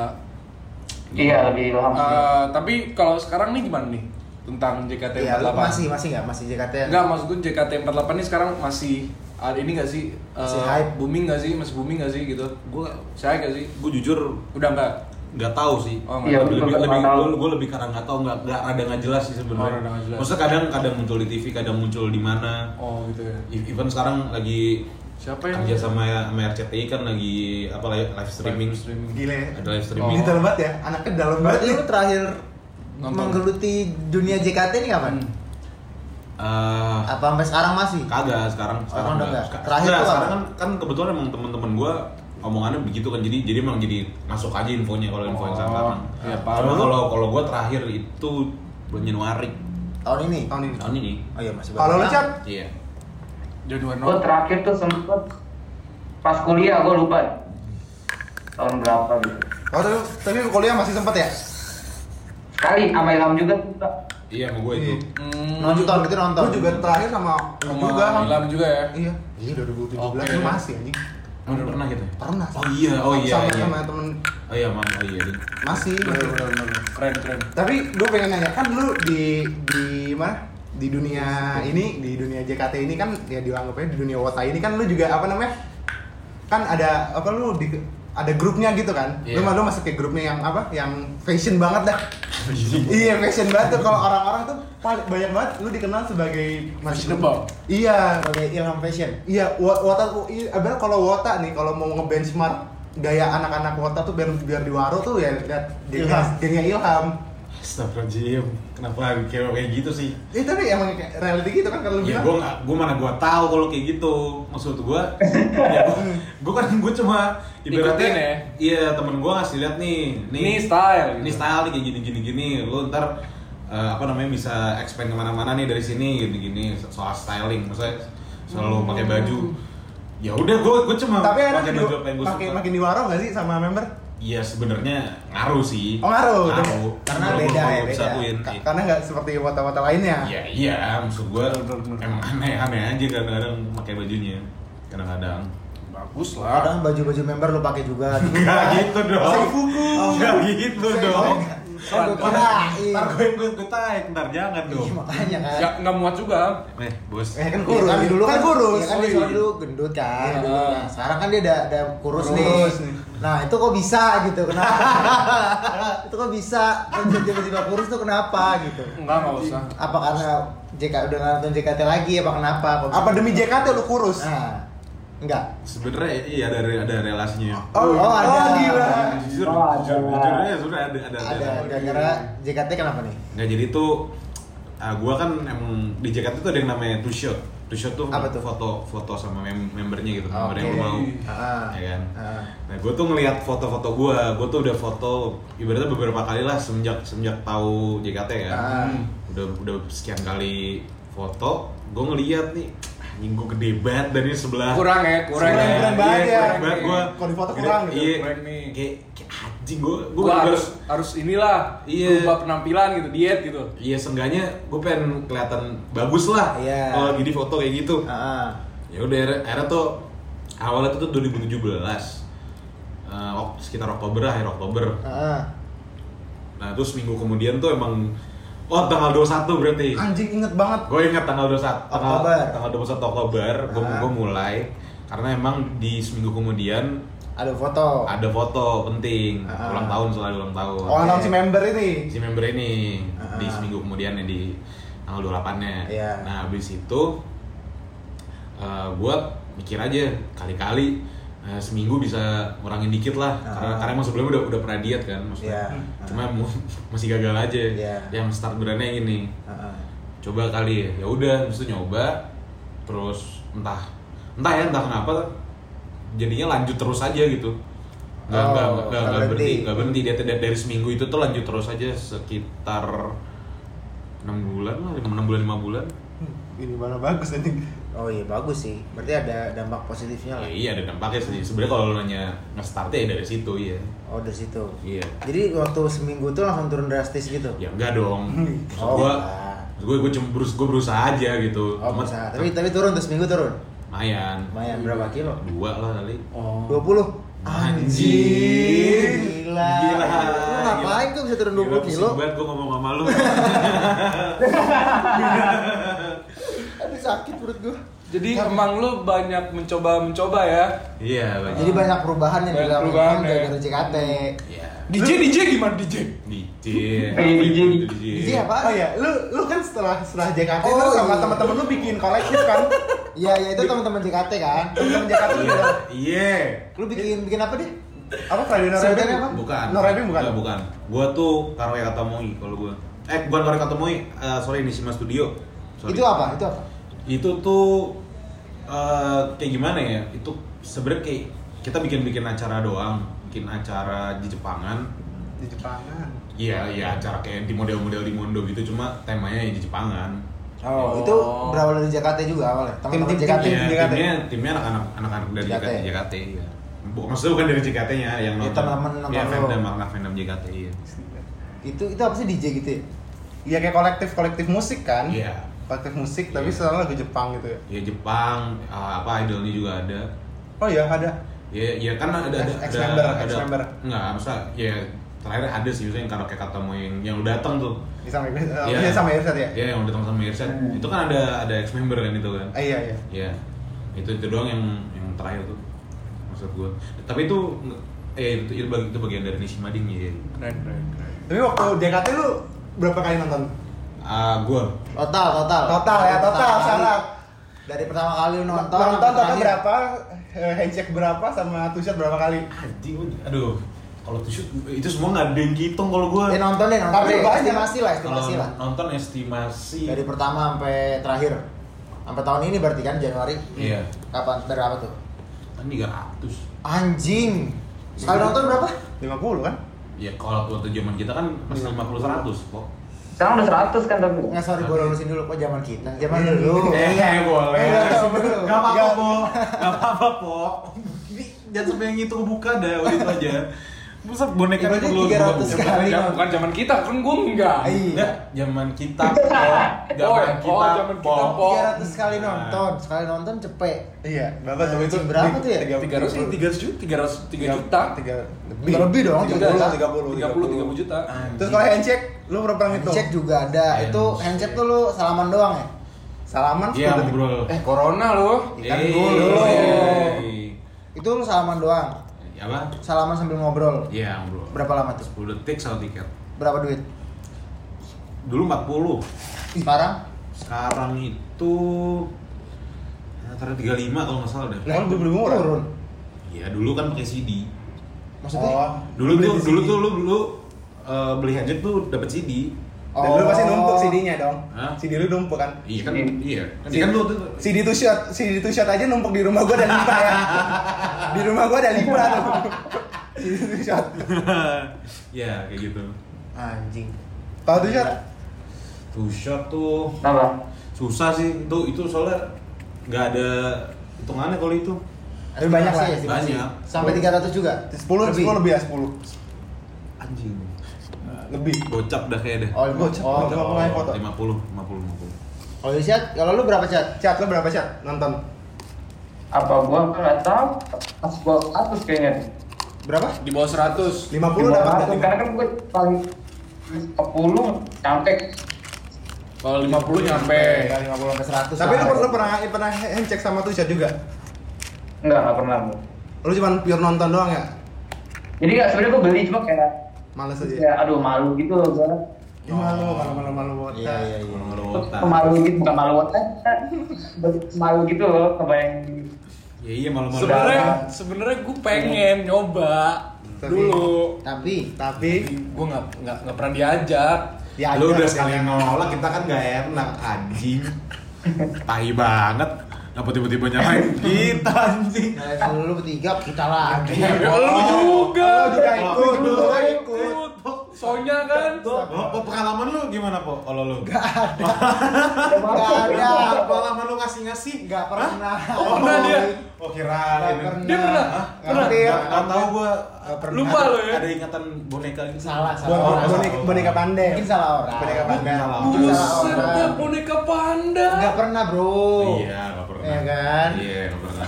[SPEAKER 5] Iya, lebih ilham sih.
[SPEAKER 3] Eh, tapi kalau sekarang nih gimana nih tentang JKT
[SPEAKER 4] Iya, lu
[SPEAKER 3] 48?
[SPEAKER 4] masih masih nggak masih JKT? -an?
[SPEAKER 3] Enggak, maksud gue JKT 48 ini sekarang masih ada ini gak sih? Eh,
[SPEAKER 4] Masih hype.
[SPEAKER 3] Booming gak sih? Masih booming gak sih gitu?
[SPEAKER 1] Gue
[SPEAKER 3] Saya gak sih?
[SPEAKER 1] gue jujur
[SPEAKER 3] Udah enggak?
[SPEAKER 1] nggak tahu sih.
[SPEAKER 3] Oh,
[SPEAKER 5] Iya,
[SPEAKER 1] lebih lebih
[SPEAKER 5] betul,
[SPEAKER 1] lebih
[SPEAKER 5] nggak
[SPEAKER 1] gue, gue lebih karena nggak tahu nggak nggak ada nggak jelas sih
[SPEAKER 3] Oh,
[SPEAKER 1] sebenarnya.
[SPEAKER 3] nggak jelas.
[SPEAKER 1] Maksudnya kadang kadang muncul di TV, kadang muncul di mana.
[SPEAKER 3] Oh gitu ya.
[SPEAKER 1] E- Even sekarang lagi
[SPEAKER 3] Siapa yang
[SPEAKER 1] kerja sama sama RCTI kan lagi apa live, live streaming.
[SPEAKER 3] Live streaming.
[SPEAKER 2] Gile.
[SPEAKER 1] Ada live streaming.
[SPEAKER 2] Ini dalam banget ya, anaknya dalam banget ya.
[SPEAKER 4] lu terakhir
[SPEAKER 3] Nonton.
[SPEAKER 4] menggeluti dunia JKT ini kapan?
[SPEAKER 3] Hmm.
[SPEAKER 1] Eh,
[SPEAKER 4] Apa sampai sekarang masih?
[SPEAKER 1] kagak sekarang sekarang
[SPEAKER 4] udah nggak?
[SPEAKER 1] Seka-
[SPEAKER 4] Terakhir
[SPEAKER 1] nggak,
[SPEAKER 4] tuh
[SPEAKER 1] sekarang kan kan kebetulan emang teman-teman gue omongannya begitu kan jadi jadi emang jadi masuk aja infonya kalau info yang
[SPEAKER 3] Oh,
[SPEAKER 1] sekarang.
[SPEAKER 3] iya,
[SPEAKER 1] Cuma
[SPEAKER 3] parah.
[SPEAKER 1] kalau kalau gue terakhir itu bulan Januari
[SPEAKER 4] Tahun ini?
[SPEAKER 2] Tahun ini.
[SPEAKER 1] tahun ini.
[SPEAKER 4] Oh iya masih
[SPEAKER 2] Kalau lu
[SPEAKER 1] Iya.
[SPEAKER 3] Januari
[SPEAKER 5] Gue terakhir tuh sempet pas kuliah gue lupa tahun berapa gitu.
[SPEAKER 2] oh tapi, tapi kuliah masih sempet ya?
[SPEAKER 5] Sekali sama Ilham juga.
[SPEAKER 1] Iya sama gue itu.
[SPEAKER 2] Iya.
[SPEAKER 3] Hmm,
[SPEAKER 4] Nonton gitu nonton.
[SPEAKER 2] Gue juga terakhir sama
[SPEAKER 3] sama
[SPEAKER 2] juga. Ham.
[SPEAKER 3] Ilham juga ya.
[SPEAKER 2] Iya. Iya 2017
[SPEAKER 3] Oke.
[SPEAKER 2] lu masih anjing.
[SPEAKER 1] Emang pernah gitu? ya?
[SPEAKER 2] Pernah.
[SPEAKER 1] Oh iya, oh iya,
[SPEAKER 2] Sama
[SPEAKER 1] iya.
[SPEAKER 2] sama temen
[SPEAKER 1] Oh iya, mam, oh iya. Ding.
[SPEAKER 2] masih.
[SPEAKER 3] Bener, bener, bener. Keren, keren.
[SPEAKER 2] Tapi gue pengen nanya kan lu di di mana? Di dunia ini, di dunia JKT ini kan ya dianggapnya di dunia Wota ini kan lu juga apa namanya? Kan ada apa lu di ada grupnya gitu kan? Lu mah lu masuk ke grupnya yang apa? Yang fashion banget dah. iya, fashion banget tuh kalau orang-orang tuh paling banyak banget lu dikenal sebagai
[SPEAKER 3] Fashionable.
[SPEAKER 2] Iya,
[SPEAKER 4] Sebagai Ilham Fashion.
[SPEAKER 2] Iya, Wota iya, sebenarnya kalau Wota nih kalau mau ngebenchmark gaya anak-anak Wota tuh biar biar di Waro tuh ya lihat gengnya,
[SPEAKER 4] Ilham.
[SPEAKER 1] Astagfirullahaladzim, kenapa kayak kayak gitu sih?
[SPEAKER 2] Eh tapi emang kayak reality gitu kan kalau lu
[SPEAKER 1] Ya
[SPEAKER 2] bilang.
[SPEAKER 1] gue nggak, gue mana gue tahu kalau kayak gitu. Maksud gue, [LAUGHS] ya gue kan gue cuma ibaratnya,
[SPEAKER 3] ya?
[SPEAKER 1] iya temen gue ngasih lihat nih, nih,
[SPEAKER 3] Ini style,
[SPEAKER 1] ini
[SPEAKER 3] gitu.
[SPEAKER 1] style nih kayak gini gini gini. Lu ntar eh, apa namanya bisa expand ke mana-mana nih dari sini gini gini soal styling, maksudnya selalu pakai baju. Ya udah gue gue cuma
[SPEAKER 2] Tapi ada
[SPEAKER 1] pakai baju apa yang gue
[SPEAKER 2] makin
[SPEAKER 1] suka.
[SPEAKER 2] makin di Waro nggak sih sama member?
[SPEAKER 1] Iya sebenarnya ngaruh sih.
[SPEAKER 2] Oh, ngaruh.
[SPEAKER 1] Ngaruh.
[SPEAKER 4] Karena beda ya, beda.
[SPEAKER 1] akuin,
[SPEAKER 2] Ka-
[SPEAKER 1] iya.
[SPEAKER 2] Karena nggak seperti Wota-Wota lainnya.
[SPEAKER 1] Iya iya, maksud gue emang aneh-aneh aja kadang-kadang pakai bajunya, kadang-kadang.
[SPEAKER 3] Bagus lah.
[SPEAKER 4] Kadang baju-baju member lu pakai juga.
[SPEAKER 1] Enggak gitu dong.
[SPEAKER 2] Seifuku.
[SPEAKER 1] Enggak gitu dong.
[SPEAKER 4] Kan.
[SPEAKER 1] Ntar gue gue gue tarik, ntar jangan
[SPEAKER 4] Iya,
[SPEAKER 1] dong.
[SPEAKER 4] makanya kan.
[SPEAKER 3] Ya nggak muat juga.
[SPEAKER 1] Eh, bos.
[SPEAKER 2] Eh kan
[SPEAKER 4] Iya
[SPEAKER 2] kurus.
[SPEAKER 4] kan dulu kan,
[SPEAKER 2] kurus.
[SPEAKER 4] Iya kan dia
[SPEAKER 2] iya.
[SPEAKER 4] dulu gendut kan.
[SPEAKER 3] Iya.
[SPEAKER 4] dulu. Nah, sekarang kan dia udah ada kurus,
[SPEAKER 2] Kurus
[SPEAKER 4] nih.
[SPEAKER 2] nih.
[SPEAKER 4] Nah, itu kok bisa gitu. Kenapa? itu kok bisa? Tiba-tiba kurus tuh kenapa gitu?
[SPEAKER 3] Enggak, enggak usah.
[SPEAKER 4] Apa karena JK udah nggak nonton JKT lagi apa kenapa?
[SPEAKER 2] Apa demi JKT lu kurus?
[SPEAKER 4] Nah, enggak.
[SPEAKER 1] Sebenarnya iya ada ada relasinya.
[SPEAKER 2] Oh,
[SPEAKER 4] Oh, ada.
[SPEAKER 2] gila.
[SPEAKER 1] Jujur,
[SPEAKER 5] Oh,
[SPEAKER 1] jujur,
[SPEAKER 5] ada.
[SPEAKER 1] jujurnya sudah ada ada
[SPEAKER 4] Ada gara-gara JKT kenapa nih?
[SPEAKER 1] Nggak jadi tuh ah gua kan emang di Jakarta tuh ada yang namanya two shot. Two shot tuh,
[SPEAKER 4] Apa tuh?
[SPEAKER 1] foto foto sama mem- membernya gitu,
[SPEAKER 4] Oke.
[SPEAKER 1] member yang lu mau.
[SPEAKER 4] Ah.
[SPEAKER 1] Ya kan?
[SPEAKER 4] Ah.
[SPEAKER 1] Nah, gue tuh ngelihat foto-foto gue, gue tuh udah foto ibaratnya beberapa kali lah semenjak semenjak tahu JKT kan.
[SPEAKER 4] Ah.
[SPEAKER 1] Udah udah sekian kali foto, gue ngeliat nih, anjing gue gede banget dari sebelah.
[SPEAKER 3] Kurang ya, kurang
[SPEAKER 2] Kurang,
[SPEAKER 3] ya.
[SPEAKER 2] kurang banget
[SPEAKER 1] Iya,
[SPEAKER 2] ya.
[SPEAKER 1] kurang banget gue.
[SPEAKER 2] Kalau di foto kurang gitu.
[SPEAKER 1] Iya,
[SPEAKER 3] Kurang nih.
[SPEAKER 1] kayak, kayak anjing gue gue
[SPEAKER 3] Gua harus harus inilah
[SPEAKER 1] Iya.
[SPEAKER 3] berubah penampilan gitu, diet gitu.
[SPEAKER 1] Iya seenggaknya gue pengen kelihatan bagus lah
[SPEAKER 4] Iya.
[SPEAKER 1] kalau lagi di foto kayak gitu.
[SPEAKER 4] Ah,
[SPEAKER 1] Ya udah akhirnya- akhirnya tuh awalnya tuh 2017 Eh, ok- sekitar Oktober akhir Oktober.
[SPEAKER 4] ah.
[SPEAKER 1] Nah terus minggu kemudian tuh emang oh tanggal 21 berarti.
[SPEAKER 2] Anjing inget banget.
[SPEAKER 1] Gue ingat tanggal 21 tanggal,
[SPEAKER 4] Oktober.
[SPEAKER 1] tanggal 21 Oktober gue
[SPEAKER 4] Ah.
[SPEAKER 1] gue mulai karena emang di seminggu kemudian
[SPEAKER 4] Ada foto.
[SPEAKER 1] ada foto penting
[SPEAKER 4] Ah.
[SPEAKER 1] ulang tahun selalu ulang tahun.
[SPEAKER 2] Oh, nonton si member ini.
[SPEAKER 1] si member ini
[SPEAKER 4] Ah.
[SPEAKER 1] di seminggu kemudian ya di tanggal 28-nya.
[SPEAKER 4] Iya.
[SPEAKER 1] Nah, habis itu eh gue mikir aja kali-kali eh, seminggu bisa ngurangin dikit lah
[SPEAKER 4] Ah.
[SPEAKER 1] karena karena emang sebelumnya udah udah pernah diet kan maksudnya.
[SPEAKER 4] Iya.
[SPEAKER 1] Cuma mu- [LAUGHS] masih gagal aja.
[SPEAKER 4] Iya.
[SPEAKER 1] Yang start berannya yang ini.
[SPEAKER 4] Ah.
[SPEAKER 1] Coba kali ya. Ya udah, itu nyoba terus entah entah ya entah kenapa jadinya lanjut terus aja gitu. Nggak,
[SPEAKER 4] Oh,
[SPEAKER 1] nggak, nggak,
[SPEAKER 4] nggak
[SPEAKER 1] berhenti, nggak berhenti dia dari, dari seminggu itu tuh lanjut terus aja sekitar enam bulan lah, enam bulan lima bulan.
[SPEAKER 2] Ini mana bagus anjing.
[SPEAKER 4] Oh iya bagus sih. Berarti ada dampak positifnya
[SPEAKER 1] Ya,
[SPEAKER 4] lah.
[SPEAKER 1] iya ada dampaknya sih. Sebenarnya kalau nanya nge-startnya ya dari situ ya.
[SPEAKER 4] Oh dari situ.
[SPEAKER 1] Iya.
[SPEAKER 4] Jadi waktu seminggu tuh langsung turun drastis gitu.
[SPEAKER 1] Ya enggak dong. [LAUGHS] Maksud
[SPEAKER 4] Oh,
[SPEAKER 1] gua, maksud gua, gua cuma berusaha, gua berusaha aja gitu.
[SPEAKER 4] Oh
[SPEAKER 1] Cuma-
[SPEAKER 4] bisa. Tapi tapi turun tuh seminggu turun.
[SPEAKER 1] lumayan.
[SPEAKER 4] Lumayan berapa kilo?
[SPEAKER 1] Dua lah kali.
[SPEAKER 3] Oh.
[SPEAKER 4] 20
[SPEAKER 1] Anjing.
[SPEAKER 4] Gila.
[SPEAKER 1] Gila.
[SPEAKER 4] Lu ngapain kok bisa turun 20
[SPEAKER 1] Gila,
[SPEAKER 4] kilo?
[SPEAKER 1] banget gua ngomong sama lu. [LAUGHS] [LAUGHS]
[SPEAKER 4] Sakit perut gua.
[SPEAKER 3] Jadi emang lu banyak mencoba-mencoba ya.
[SPEAKER 1] Iya, banyak.
[SPEAKER 4] Jadi banyak perubahan yang
[SPEAKER 3] Banyak
[SPEAKER 4] dilakukan
[SPEAKER 3] perubahan, ya.
[SPEAKER 4] gara-gara JKT.
[SPEAKER 1] Iya.
[SPEAKER 3] DJ DJ gimana DJ?
[SPEAKER 1] DJ.
[SPEAKER 5] Hey, DJ.
[SPEAKER 4] DJ apa?
[SPEAKER 2] Oh iya, lu lu kan setelah setelah JKT
[SPEAKER 4] Oh,
[SPEAKER 2] lu sama
[SPEAKER 4] iya.
[SPEAKER 2] teman-teman lu bikin kolektif kan? [LAUGHS]
[SPEAKER 4] Iya, iya itu teman-teman JKT kan.
[SPEAKER 2] Teman-teman JKT
[SPEAKER 1] Iya. Iya.
[SPEAKER 4] Lu bikin bikin apa deh?
[SPEAKER 2] Apa Friday No
[SPEAKER 4] Sebutannya
[SPEAKER 2] Rapping?
[SPEAKER 4] apa?
[SPEAKER 1] Bukan.
[SPEAKER 2] No Rapping bukan?
[SPEAKER 1] Enggak, bukan. Gua tuh Karaoke Katamoi kalau gua. Eh, bukan Karaoke Katamoi, eh, sorry ini Sima Studio. Sorry.
[SPEAKER 4] Itu apa? Itu apa?
[SPEAKER 1] Itu tuh eh, kayak gimana ya? Itu sebenarnya kayak kita bikin-bikin acara doang, bikin acara di Jepangan.
[SPEAKER 2] Di Jepangan.
[SPEAKER 1] Iya, iya acara kayak di model-model di Mondo gitu, cuma temanya ya di Jepangan.
[SPEAKER 4] Oh,
[SPEAKER 3] Oh.
[SPEAKER 4] itu berawal dari JKT juga awalnya.
[SPEAKER 2] Tim-tim
[SPEAKER 4] JKT.
[SPEAKER 2] Tim
[SPEAKER 1] Iya,
[SPEAKER 2] JKT.
[SPEAKER 1] timnya timnya anak-anak anak-anak dari
[SPEAKER 4] JKT.
[SPEAKER 1] JKT, JKT ya. Maksudnya bukan dari JKT-nya yang
[SPEAKER 4] Ya,
[SPEAKER 1] nonton.
[SPEAKER 4] teman-teman nonton
[SPEAKER 1] Iya,
[SPEAKER 4] lo.
[SPEAKER 1] fandom anak fandom JKT iya.
[SPEAKER 4] Itu itu apa sih DJ gitu ya?
[SPEAKER 2] Iya kayak kolektif kolektif musik kan?
[SPEAKER 1] Iya.
[SPEAKER 2] Kolektif musik tapi
[SPEAKER 1] Iya.
[SPEAKER 2] sekarang lagu Jepang gitu ya.
[SPEAKER 1] Ya Jepang, ah, apa idolnya juga ada.
[SPEAKER 2] Oh iya ada.
[SPEAKER 1] Ya, ya kan ada ada
[SPEAKER 2] Ex-
[SPEAKER 1] ada,
[SPEAKER 2] ex-member,
[SPEAKER 1] ada,
[SPEAKER 2] ex-member.
[SPEAKER 1] Enggak, masa ya terakhir ada sih misalnya yang karaoke katamu yang yang lu datang tuh.
[SPEAKER 2] Di sama
[SPEAKER 1] Iya.
[SPEAKER 2] Iya sama Irsyad ya?
[SPEAKER 1] Iya, yang datang sama Irsyad. Itu kan ada ada ex member kan itu kan.
[SPEAKER 2] Ah, iya iya.
[SPEAKER 1] Iya. Itu itu doang yang yang terakhir tuh. Maksud gua. Tapi itu eh itu, itu, bagi- itu bagian dari Nishima Ding ya.
[SPEAKER 3] Keren keren keren.
[SPEAKER 2] Tapi waktu JKT lu berapa kali nonton?
[SPEAKER 1] Ah, gua
[SPEAKER 4] Total, total.
[SPEAKER 2] Total ya, total
[SPEAKER 4] kali.
[SPEAKER 2] syarat.
[SPEAKER 4] Dari pertama kali lu nonton
[SPEAKER 2] Nonton total berapa? Eh, Handshake berapa sama two shot berapa kali?
[SPEAKER 1] anjing aduh. Kalau tuh itu semua nggak ada yang hitung kalau gua.
[SPEAKER 4] Eh nonton deh, nonton
[SPEAKER 2] Tapi
[SPEAKER 4] deh.
[SPEAKER 2] banyak.
[SPEAKER 4] Estimasi lah, estimasi lah.
[SPEAKER 1] nonton estimasi
[SPEAKER 4] Dari pertama sampai terakhir. Sampai tahun ini berarti kan Januari.
[SPEAKER 1] Iya.
[SPEAKER 4] Kapan? Dari apa tuh?
[SPEAKER 1] kan 300.
[SPEAKER 4] Anjing. Sekali nonton berapa?
[SPEAKER 2] 50 kan?
[SPEAKER 1] Ya kalau waktu zaman kita kan masih 50 100 kok.
[SPEAKER 5] Sekarang udah 100 kan tapi.
[SPEAKER 4] Nggak sorry gue lulusin dulu kok zaman kita. Zaman
[SPEAKER 2] Hmm.
[SPEAKER 4] dulu.
[SPEAKER 1] Eh, eh, boleh.
[SPEAKER 4] Eh.
[SPEAKER 1] Gak apa-apa,
[SPEAKER 2] Nggak.
[SPEAKER 1] Po. Gak apa-apa, Po. Jangan sampai yang itu buka dah, udah itu aja. Masa boneka
[SPEAKER 4] Ibaratnya
[SPEAKER 1] perlu
[SPEAKER 4] 300
[SPEAKER 1] buka-buka?
[SPEAKER 4] kali.
[SPEAKER 3] Ya, bukan zaman kita, kan gue enggak.
[SPEAKER 4] Iya.
[SPEAKER 1] Enggak, zaman kita, [LAUGHS] Po. Zaman
[SPEAKER 3] Oh,
[SPEAKER 1] kita,
[SPEAKER 3] oh, zaman
[SPEAKER 1] Po.
[SPEAKER 3] kita, Po.
[SPEAKER 4] 300 kali nonton, sekali nonton cepet.
[SPEAKER 2] Iya, berapa tuh itu?
[SPEAKER 4] Berapa tuh ya?
[SPEAKER 3] 300 300 juta, 300 3 juta.
[SPEAKER 2] Tiga
[SPEAKER 4] Lebih, lebih dong,
[SPEAKER 2] 30,
[SPEAKER 4] 30.
[SPEAKER 2] 30,
[SPEAKER 3] 30 30 juta.
[SPEAKER 2] Terus kalau handshake, lu berapa pernah itu?
[SPEAKER 4] Handshake juga ada. Itu
[SPEAKER 1] Handshake.
[SPEAKER 4] tuh lu salaman doang ya?
[SPEAKER 2] Salaman
[SPEAKER 1] Iya,
[SPEAKER 2] 10 detik.
[SPEAKER 1] ngobrol.
[SPEAKER 3] Eh, corona loh.
[SPEAKER 4] Ikan dulu.
[SPEAKER 1] eh.
[SPEAKER 4] Itu lu salaman doang.
[SPEAKER 1] Ya apa?
[SPEAKER 4] Salaman sambil ngobrol.
[SPEAKER 1] Iya, ngobrol.
[SPEAKER 4] Berapa lama tuh?
[SPEAKER 1] 10 detik satu tiket.
[SPEAKER 4] Berapa duit?
[SPEAKER 1] Dulu 40.
[SPEAKER 4] Sekarang?
[SPEAKER 1] Sekarang itu antara 35 kalau nggak salah dah.
[SPEAKER 2] Lah, belum murah.
[SPEAKER 4] Turun.
[SPEAKER 1] Iya, dulu kan pakai CD.
[SPEAKER 4] Maksudnya?
[SPEAKER 2] Oh,
[SPEAKER 1] Dulu tuh dulu tuh lu dulu eh, beli headset tuh dapat CD.
[SPEAKER 2] Dan lu pasti numpuk CD-nya dong.
[SPEAKER 1] Hah?
[SPEAKER 2] CD lu numpuk kan?
[SPEAKER 1] Iya kan,
[SPEAKER 5] CD.
[SPEAKER 1] iya. Kan, kan lu tuh
[SPEAKER 2] CD two shot, CD two shot aja numpuk di rumah gua ada lima ya. Di rumah gua ada lima tuh. Shot. [LAUGHS]
[SPEAKER 1] ya kayak gitu.
[SPEAKER 4] Anjing.
[SPEAKER 2] Kalau two shot,
[SPEAKER 1] Two shot tuh
[SPEAKER 5] Apa?
[SPEAKER 1] susah sih. Itu itu soalnya nggak ada hitungannya kalau itu.
[SPEAKER 2] Tapi banyak lah,
[SPEAKER 4] estimasi.
[SPEAKER 1] banyak.
[SPEAKER 4] Sampai 300 juga?
[SPEAKER 2] 10 10 lebih ya 10.
[SPEAKER 1] Anjing.
[SPEAKER 2] Lebih.
[SPEAKER 1] Gocap dah kayak deh.
[SPEAKER 4] Oh, lima
[SPEAKER 2] Gocap,
[SPEAKER 4] oh,
[SPEAKER 2] gocap. Lima puluh foto.
[SPEAKER 1] 50, 50, 50.
[SPEAKER 4] Kalau di chat, kalau lu berapa chat?
[SPEAKER 2] Chat lo berapa chat nonton?
[SPEAKER 5] Apa gua nggak tahu. Pas gua atas kayaknya.
[SPEAKER 2] Berapa?
[SPEAKER 3] Di bawah 100.
[SPEAKER 2] 50
[SPEAKER 5] Di bawah
[SPEAKER 2] dapat
[SPEAKER 5] Karena kan gua paling 10 sampai
[SPEAKER 3] Kalau 50 nyampe.
[SPEAKER 4] Ya, 50 sampai 100.
[SPEAKER 2] Tapi lu, lu pernah pernah handshake sama tuh juga?
[SPEAKER 5] enggak enggak pernah.
[SPEAKER 2] Lu cuma pure nonton doang ya?
[SPEAKER 5] Jadi nggak sebenarnya gua beli cuma kayak
[SPEAKER 2] Males aja.
[SPEAKER 5] ya aduh malu gitu loh gua.
[SPEAKER 2] Ih, malu, malu, malu, malu banget.
[SPEAKER 4] Iya, iya, iya.
[SPEAKER 1] Kalau otak.
[SPEAKER 5] Malu gitu bukan malu otak. [LAUGHS] malu gitu loh kebayang
[SPEAKER 1] Ya iya malu-malu.
[SPEAKER 3] Sebenarnya sebenarnya gue pengen nyoba
[SPEAKER 2] Tapi-
[SPEAKER 3] dulu.
[SPEAKER 4] Tapi
[SPEAKER 2] Tapi
[SPEAKER 3] Gue nggak nggak nggak pernah diajak.
[SPEAKER 2] ya
[SPEAKER 1] lu udah sekalian nolak kita kan gak enak anjing tai banget apa tiba-tiba nyalain [LAUGHS] kita anjing
[SPEAKER 4] nah, kalau lu bertiga kita lagi.
[SPEAKER 3] Ya, lu juga.
[SPEAKER 2] Lu juga ikut,
[SPEAKER 3] Lu
[SPEAKER 2] lu
[SPEAKER 3] juga
[SPEAKER 2] ikut.
[SPEAKER 3] Soalnya kan.
[SPEAKER 1] Oh, oh, pengalaman lu gimana po kalau lu
[SPEAKER 4] Gak ada.
[SPEAKER 1] pengalaman lu ngasih-ngasih
[SPEAKER 4] Gak pernah.
[SPEAKER 1] oh,
[SPEAKER 3] Pernah dia?
[SPEAKER 1] oh kira
[SPEAKER 4] Gak pernah.
[SPEAKER 3] Dia pernah? Pernah?
[SPEAKER 2] Hampir.
[SPEAKER 1] Gak tahu gua
[SPEAKER 4] Gak pernah.
[SPEAKER 3] Lupa lu ya?
[SPEAKER 1] ada ingatan boneka gitu
[SPEAKER 4] Salah, salah. orang.
[SPEAKER 2] boneka, boneka pandai.
[SPEAKER 4] Mungkin salah orang.
[SPEAKER 2] Boneka pandai.
[SPEAKER 1] Salah.
[SPEAKER 4] Mungkin salah
[SPEAKER 3] Buset boneka panda.
[SPEAKER 4] Gak pernah bro.
[SPEAKER 1] iya gak pernah
[SPEAKER 4] Iya kan?
[SPEAKER 1] iya gak pernah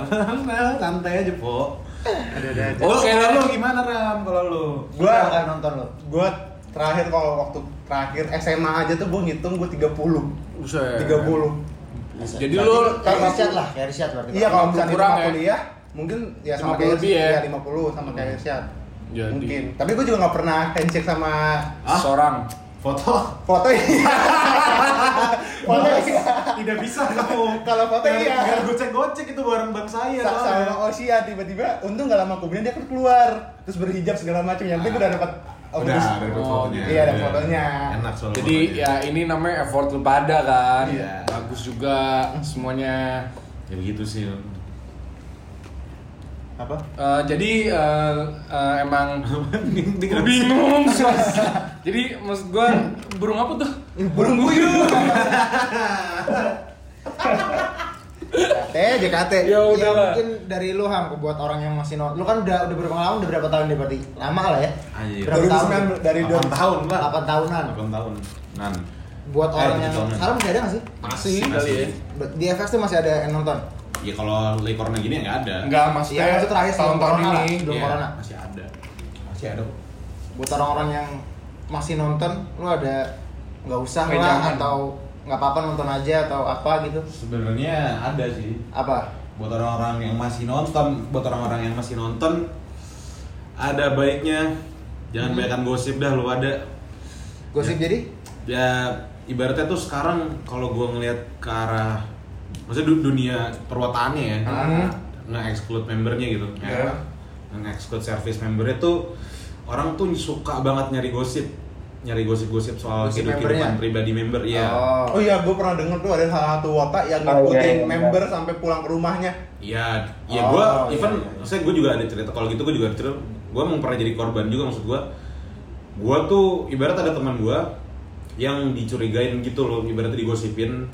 [SPEAKER 1] Gak pernah santai aja po
[SPEAKER 2] Ada ada aja.
[SPEAKER 1] Oh,
[SPEAKER 3] Oke.
[SPEAKER 1] kalau lu gimana Ram? Kalau lu?
[SPEAKER 2] Gua
[SPEAKER 4] gak nonton lo.
[SPEAKER 2] gua terakhir kalau waktu terakhir SMA aja tuh gua ngitung gua 30.
[SPEAKER 3] Buset.
[SPEAKER 2] 30.
[SPEAKER 3] Jadi lu
[SPEAKER 4] kayak riset lah, kayak riset berarti.
[SPEAKER 2] Iya kalau misalnya
[SPEAKER 3] kurang ya?
[SPEAKER 2] kuliah mungkin ya sama
[SPEAKER 3] 50
[SPEAKER 2] kayak
[SPEAKER 3] lebih ya?
[SPEAKER 2] Iya, 50 sama kayak Irsyad.
[SPEAKER 3] Jadi.
[SPEAKER 2] Mungkin. Tapi gua juga nggak pernah handshake sama
[SPEAKER 1] Ah?
[SPEAKER 3] seorang.
[SPEAKER 1] Foto?
[SPEAKER 2] foto iya. [LAUGHS] foto iya.
[SPEAKER 1] Tidak bisa kamu.
[SPEAKER 2] Kalau foto iya.
[SPEAKER 1] Biar gocek-gocek itu barang bang saya.
[SPEAKER 2] Sa- sama Osia tiba-tiba untung gak lama kemudian dia kan keluar terus berhijab segala macam yang penting udah dapat oh,
[SPEAKER 1] Udah, ada
[SPEAKER 3] Oh,
[SPEAKER 1] fotonya.
[SPEAKER 2] iya, ada fotonya.
[SPEAKER 1] Enak soalnya.
[SPEAKER 3] Jadi
[SPEAKER 1] fotonya.
[SPEAKER 3] ya ini namanya effort lu pada kan.
[SPEAKER 1] Iya.
[SPEAKER 3] Bagus juga semuanya.
[SPEAKER 1] ya begitu sih.
[SPEAKER 2] Apa
[SPEAKER 3] Eh, jadi eh, eh, emang [LAUGHS]
[SPEAKER 1] Bingung.
[SPEAKER 3] bingung. [LAUGHS] jadi maksud gua burung apa tuh?
[SPEAKER 2] burung puyuh [LAUGHS] JKT JKT
[SPEAKER 3] Ya
[SPEAKER 4] Ya
[SPEAKER 3] udah lah.
[SPEAKER 4] mungkin dari lu ham buat orang yang masih nonton. Lu kan udah udah berpengalaman udah berapa tahun deh berarti? Lama lah ya.
[SPEAKER 1] Anjir.
[SPEAKER 4] Berapa tahun?
[SPEAKER 2] 2019 dari
[SPEAKER 1] 8 tahun lah.
[SPEAKER 4] 8 tahunan.
[SPEAKER 1] 8 tahun. Nan.
[SPEAKER 4] Buat
[SPEAKER 1] Eh,
[SPEAKER 4] orang yang sekarang masih ada nggak sih?
[SPEAKER 3] Masih kali ya.
[SPEAKER 4] Di FX tuh masih ada yang nonton.
[SPEAKER 1] Ya kalau lagi corona gini ya nggak ada.
[SPEAKER 3] Enggak, maksudnya
[SPEAKER 4] Iya, maksud terakhir
[SPEAKER 3] tahun-tahun ini.
[SPEAKER 4] sebelum
[SPEAKER 1] Iya,
[SPEAKER 4] corona.
[SPEAKER 1] Masih ada. Masih ada.
[SPEAKER 4] Buat orang-orang yang masih nonton, lu ada nggak usah
[SPEAKER 3] Kayak
[SPEAKER 4] lah
[SPEAKER 3] jangan.
[SPEAKER 4] atau nggak apa-apa nonton aja atau apa gitu?
[SPEAKER 1] Sebenarnya ada sih.
[SPEAKER 4] Apa?
[SPEAKER 1] buat orang-orang yang masih nonton buat orang-orang yang masih nonton ada baiknya jangan
[SPEAKER 4] Hmm.
[SPEAKER 1] banyakkan gosip dah lu ada
[SPEAKER 4] Gosip jadi?
[SPEAKER 1] ya ibaratnya tuh sekarang kalau gua ngelihat ke arah maksudnya du- dunia perwataannya ya
[SPEAKER 3] Hmm.
[SPEAKER 1] nge-exclude membernya gitu
[SPEAKER 3] Ya.
[SPEAKER 1] nge-exclude service membernya tuh orang tuh suka banget nyari gosip nyari gosip-gosip soal
[SPEAKER 4] Gosip
[SPEAKER 1] kehidupan
[SPEAKER 4] membernya?
[SPEAKER 1] pribadi member ya
[SPEAKER 2] oh
[SPEAKER 4] Oh.
[SPEAKER 2] iya gue pernah denger tuh ada salah satu wota yang
[SPEAKER 5] Oh,
[SPEAKER 2] ngikutin
[SPEAKER 5] iya, iya, iya.
[SPEAKER 2] member sampai pulang ke rumahnya
[SPEAKER 1] Iya, ya
[SPEAKER 4] Oh,
[SPEAKER 1] gue,
[SPEAKER 4] iya,
[SPEAKER 1] even,
[SPEAKER 4] iya.
[SPEAKER 1] maksudnya gue juga ada cerita kalau gitu gue juga ada cerita, gue emang pernah jadi korban juga maksud gue, gue tuh ibarat ada teman gue yang dicurigain gitu loh, ibaratnya digosipin,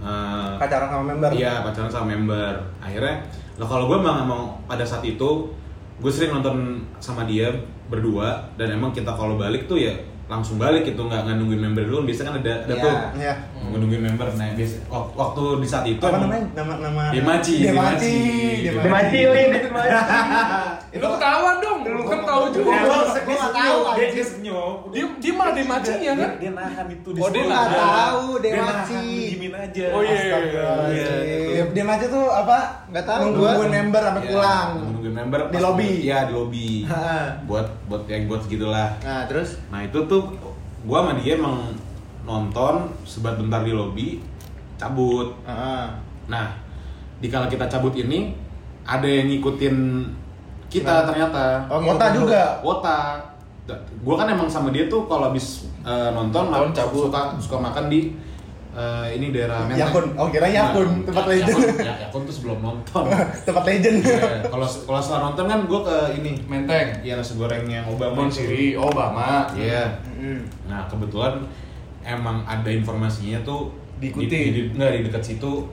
[SPEAKER 1] eh,
[SPEAKER 2] pacaran sama member.
[SPEAKER 1] iya pacaran sama member, akhirnya, lah kalau gue emang emang pada saat itu gue sering nonton sama dia berdua dan emang kita kalau balik tuh ya langsung balik gitu nggak nungguin member dulu biasanya kan ada ada
[SPEAKER 4] Iya.
[SPEAKER 1] tuh
[SPEAKER 2] Iya.
[SPEAKER 1] nungguin member. Nah biasa wak- waktu di saat itu
[SPEAKER 2] apa
[SPEAKER 1] emang-
[SPEAKER 2] namanya? Nama nama
[SPEAKER 1] Demaci,
[SPEAKER 2] Demaci.
[SPEAKER 1] Demaci.
[SPEAKER 2] Demaci. [LAUGHS]
[SPEAKER 3] Lu ketawa dong, lu kan tahu juga.
[SPEAKER 1] Ya, dia
[SPEAKER 4] nggak tahu,
[SPEAKER 1] dia dia senyum.
[SPEAKER 3] Dia dia mah dia macinya kan?
[SPEAKER 1] Dia nahan itu
[SPEAKER 3] Oh, dia
[SPEAKER 4] nggak tahu
[SPEAKER 1] Dia
[SPEAKER 4] Demaci.
[SPEAKER 1] nahan, diemin aja.
[SPEAKER 3] Oh, iya.
[SPEAKER 2] Astagfirullahaladzim. Dem- Demaci tuh apa
[SPEAKER 4] Nggak tahu
[SPEAKER 2] nungguin member sampai
[SPEAKER 1] Iya,
[SPEAKER 2] pulang
[SPEAKER 1] Nungguin member
[SPEAKER 2] Di lobby.
[SPEAKER 1] Iya, di lobby. Buat buat yang buat segitulah.
[SPEAKER 4] Nah, terus
[SPEAKER 1] Nah, itu tuh gua sama dia emang nonton sebat bentar di lobby cabut. Nah, di kala kita cabut ini ada yang ngikutin kita ternyata.
[SPEAKER 4] Oh,
[SPEAKER 2] Wota juga
[SPEAKER 1] Wota. Gue kan emang sama dia tuh kalau habis eh, nonton,
[SPEAKER 3] Nonton, cabut.
[SPEAKER 1] suka suka makan di eh, ini daerah Menteng.
[SPEAKER 2] Yakun. Oh, kira Yakun, tempat
[SPEAKER 1] Ya-
[SPEAKER 2] legend.
[SPEAKER 1] Yakun, ya, Yakun tuh sebelum nonton. [LAUGHS]
[SPEAKER 2] tempat legend
[SPEAKER 1] Iya, Kalau kalau setelah nonton kan gue ke ini,
[SPEAKER 3] Menteng.
[SPEAKER 1] iya nasi goreng yang Obama. Itu.
[SPEAKER 3] Siri, Obama.
[SPEAKER 1] Iya.
[SPEAKER 4] Mm.
[SPEAKER 1] Nah kebetulan emang ada informasinya tuh
[SPEAKER 3] Diikuti.
[SPEAKER 1] di, di, nggak di dekat situ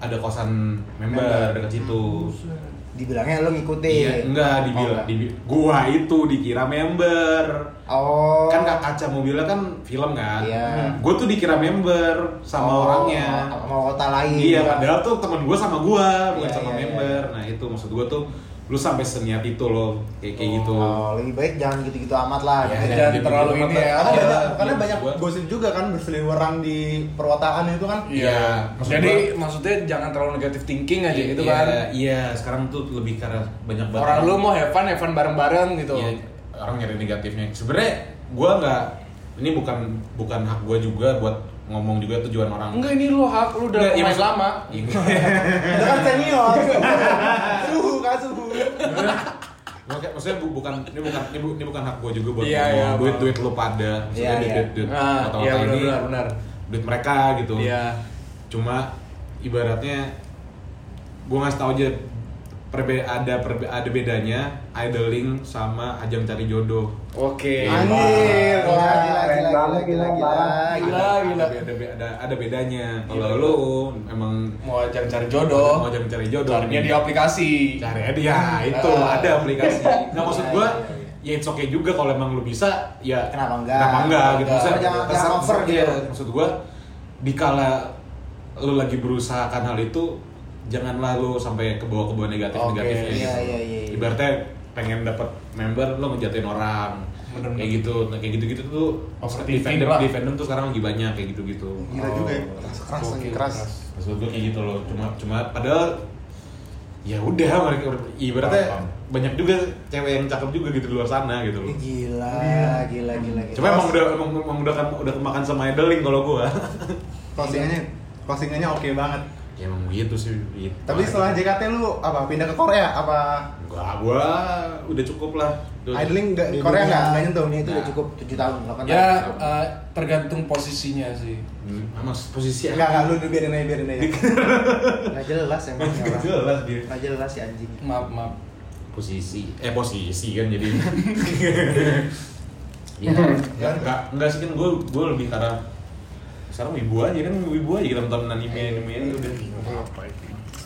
[SPEAKER 1] ada kosan member dekat situ.
[SPEAKER 4] Dibilangnya lo ngikutin.
[SPEAKER 1] Iya, enggak
[SPEAKER 4] Oh,
[SPEAKER 1] dibilang
[SPEAKER 4] enggak.
[SPEAKER 1] dibi- gua itu dikira member.
[SPEAKER 4] Oh.
[SPEAKER 1] Kan kak kaca mobilnya kan film kan.
[SPEAKER 4] Iya.
[SPEAKER 1] Gue tuh dikira member sama
[SPEAKER 4] Oh,
[SPEAKER 1] orangnya.
[SPEAKER 4] Sama kota lain.
[SPEAKER 1] Iya, padahal tuh temen gue sama gue, bukan
[SPEAKER 4] Iya,
[SPEAKER 1] sama
[SPEAKER 4] iya,
[SPEAKER 1] member. Nah itu maksud gue tuh, lu sampai seniat itu loh, kayak kayak gitu.
[SPEAKER 4] Oh, lebih baik jangan gitu-gitu amat lah.
[SPEAKER 1] Iya,
[SPEAKER 4] gitu.
[SPEAKER 3] jangan
[SPEAKER 1] gitu-gitu
[SPEAKER 3] terlalu ini ya.
[SPEAKER 2] Karena
[SPEAKER 1] Iya,
[SPEAKER 2] banyak, karena banyak
[SPEAKER 1] gua.
[SPEAKER 2] gosip juga kan berseliweran di perwataan itu kan.
[SPEAKER 1] Iya, maksud
[SPEAKER 3] Jadi
[SPEAKER 1] gua-
[SPEAKER 3] maksudnya jangan terlalu negatif thinking aja gitu
[SPEAKER 1] Iya,
[SPEAKER 3] kan.
[SPEAKER 1] Iya, sekarang tuh lebih karena banyak banget.
[SPEAKER 3] Orang lu mau have fun, have fun bareng-bareng gitu.
[SPEAKER 1] Iya, orang nyari negatifnya. Sebenarnya gue nggak, ini bukan bukan hak gue juga buat ngomong juga tujuan orang.
[SPEAKER 3] Enggak ini lu hak lu udah
[SPEAKER 1] Enggak, iya,
[SPEAKER 3] pemain
[SPEAKER 1] maksud-
[SPEAKER 3] lama.
[SPEAKER 1] Iya.
[SPEAKER 2] Itu kan senior. suhu kan suhu.
[SPEAKER 1] Maksudnya, maksudnya bu- bukan ini bukan ini, bu- ini bukan hak gue juga buat
[SPEAKER 3] Iya,
[SPEAKER 1] ngomong
[SPEAKER 3] iya,
[SPEAKER 1] duit duit lu pada maksudnya duit,
[SPEAKER 4] iya.
[SPEAKER 1] duit duit
[SPEAKER 3] Ah,
[SPEAKER 1] kota-kota
[SPEAKER 3] iya, benar,
[SPEAKER 1] ini
[SPEAKER 3] benar, benar.
[SPEAKER 1] duit mereka gitu
[SPEAKER 3] Iya.
[SPEAKER 1] cuma ibaratnya gue ngasih tau aja perbe ada perbe ada bedanya idling sama ajang cari jodoh
[SPEAKER 3] Oke.
[SPEAKER 2] Anjir.
[SPEAKER 4] Gila, gila, gila, gila, gila, gila.
[SPEAKER 3] Gila, gila.
[SPEAKER 1] ada, ada, ada, bedanya kalau lu emang
[SPEAKER 3] Mau ajang cari jodoh.
[SPEAKER 1] mau ajang cari jodoh
[SPEAKER 3] Carinya di aplikasi.
[SPEAKER 1] cari aja ya itu
[SPEAKER 3] Ah.
[SPEAKER 1] ada aplikasi nggak maksud
[SPEAKER 4] Iya,
[SPEAKER 1] gua
[SPEAKER 4] iya,
[SPEAKER 1] ya it's okay juga kalau emang lu bisa ya
[SPEAKER 4] Kenapa enggak?
[SPEAKER 1] kenapa enggak gitu. Maksudnya,
[SPEAKER 4] Jangan- over
[SPEAKER 1] iya,
[SPEAKER 4] gitu.
[SPEAKER 1] maksud gua dikala lu lagi berusaha hal itu janganlah lu sampai ke bawah ke bawah negatif negatifnya
[SPEAKER 3] Oke,
[SPEAKER 4] iya, iya, iya, iya.
[SPEAKER 1] ibaratnya pengen dapat member lu ngejatuhin orang.
[SPEAKER 3] Bener-bener.
[SPEAKER 1] kayak gitu. Nah kayak gitu gitu tuh di
[SPEAKER 3] Overthinking
[SPEAKER 1] fandom di fandom tuh sekarang lagi banyak kayak gitu gitu
[SPEAKER 2] Gila juga ya. Keras keras lagi keras.
[SPEAKER 1] maksud gue kayak gitu loh. Cuma cuma padahal ya udah mereka ibaratnya
[SPEAKER 3] Paham,
[SPEAKER 1] banyak juga cewek yang cakep juga gitu di luar sana gitu loh.
[SPEAKER 4] Gila, gila, gila, gila.
[SPEAKER 1] cuma emang udah emang, emang udah kan udah kemakan sama idling kalau gua.
[SPEAKER 2] Closingannya closingannya oke banget.
[SPEAKER 1] Ya emang gitu sih gitu.
[SPEAKER 2] Tapi setelah JKT lu apa pindah ke Korea apa
[SPEAKER 1] gua gua udah cukup lah Udah-
[SPEAKER 2] idling
[SPEAKER 4] Di
[SPEAKER 2] Korea
[SPEAKER 4] dunia-
[SPEAKER 2] nggak nggak nyentuh
[SPEAKER 4] dunia itu udah
[SPEAKER 1] Nah.
[SPEAKER 4] cukup 7 tahun, 8
[SPEAKER 3] Ya
[SPEAKER 4] tahun.
[SPEAKER 3] eh, tergantung posisinya sih.
[SPEAKER 1] Hmm, sama posisi
[SPEAKER 2] Enggak enggak lu biarin aja biarin aja. [LAUGHS]
[SPEAKER 4] Nggak jelas emang ya
[SPEAKER 1] Nggak
[SPEAKER 4] orang.
[SPEAKER 1] jelas dia
[SPEAKER 4] Nggak jelas si anjing.
[SPEAKER 3] Maaf, maaf.
[SPEAKER 1] posisi eh posisi kan jadi [LAUGHS] [LAUGHS] ya enggak enggak sih kan gua gua lebih karena sekarang wibu aja kan wibu aja kita nonton anime anime itu udah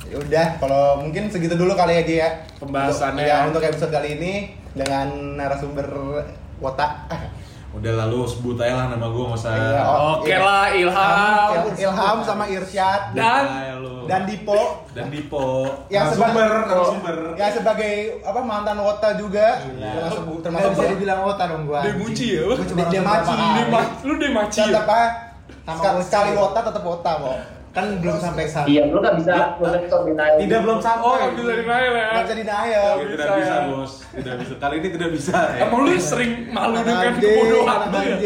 [SPEAKER 2] Ya udah, kalau mungkin segitu dulu kali aja ya.
[SPEAKER 3] Pembahasannya.
[SPEAKER 2] Untuk, ya, untuk episode kali ini dengan narasumber Wota.
[SPEAKER 1] udah lalu sebut aja lah nama gua nggak usah
[SPEAKER 2] Iya, oh.
[SPEAKER 3] Oke lah, Ilham.
[SPEAKER 2] Il- Ilham sama Irsyad
[SPEAKER 3] Dan-
[SPEAKER 1] Aja lu.
[SPEAKER 2] dan Dipo
[SPEAKER 1] dan Dipo
[SPEAKER 2] yang
[SPEAKER 1] narasumber
[SPEAKER 2] sebagai
[SPEAKER 1] narasumber
[SPEAKER 2] ya sebagai apa mantan Wota juga termasuk
[SPEAKER 4] Nggak
[SPEAKER 2] termasuk
[SPEAKER 4] bisa dibilang otak dong gua.
[SPEAKER 3] Demuci ya, Bang?
[SPEAKER 4] Gua cuma
[SPEAKER 2] Dia- dia
[SPEAKER 4] nonton
[SPEAKER 2] maci.
[SPEAKER 4] beberapa
[SPEAKER 2] Dia
[SPEAKER 4] kali.
[SPEAKER 2] maci.
[SPEAKER 3] Lu demaci ya?
[SPEAKER 2] tetap ah
[SPEAKER 4] Sama
[SPEAKER 2] sekali,
[SPEAKER 4] Wota.
[SPEAKER 2] sekali Wota tetap Wota kok
[SPEAKER 4] Kan belum sampai sana.
[SPEAKER 5] Iya, lu nggak bisa lu nggak bisa denial.
[SPEAKER 1] tidak belum sampai
[SPEAKER 3] Oh, nggak bisa denial ya?
[SPEAKER 2] nggak bisa denial
[SPEAKER 1] tidak
[SPEAKER 3] bisa ya.
[SPEAKER 1] bos tidak bisa kali ini tidak bisa ya.
[SPEAKER 3] Emang lu sering malu dengan kebodohan lu ya?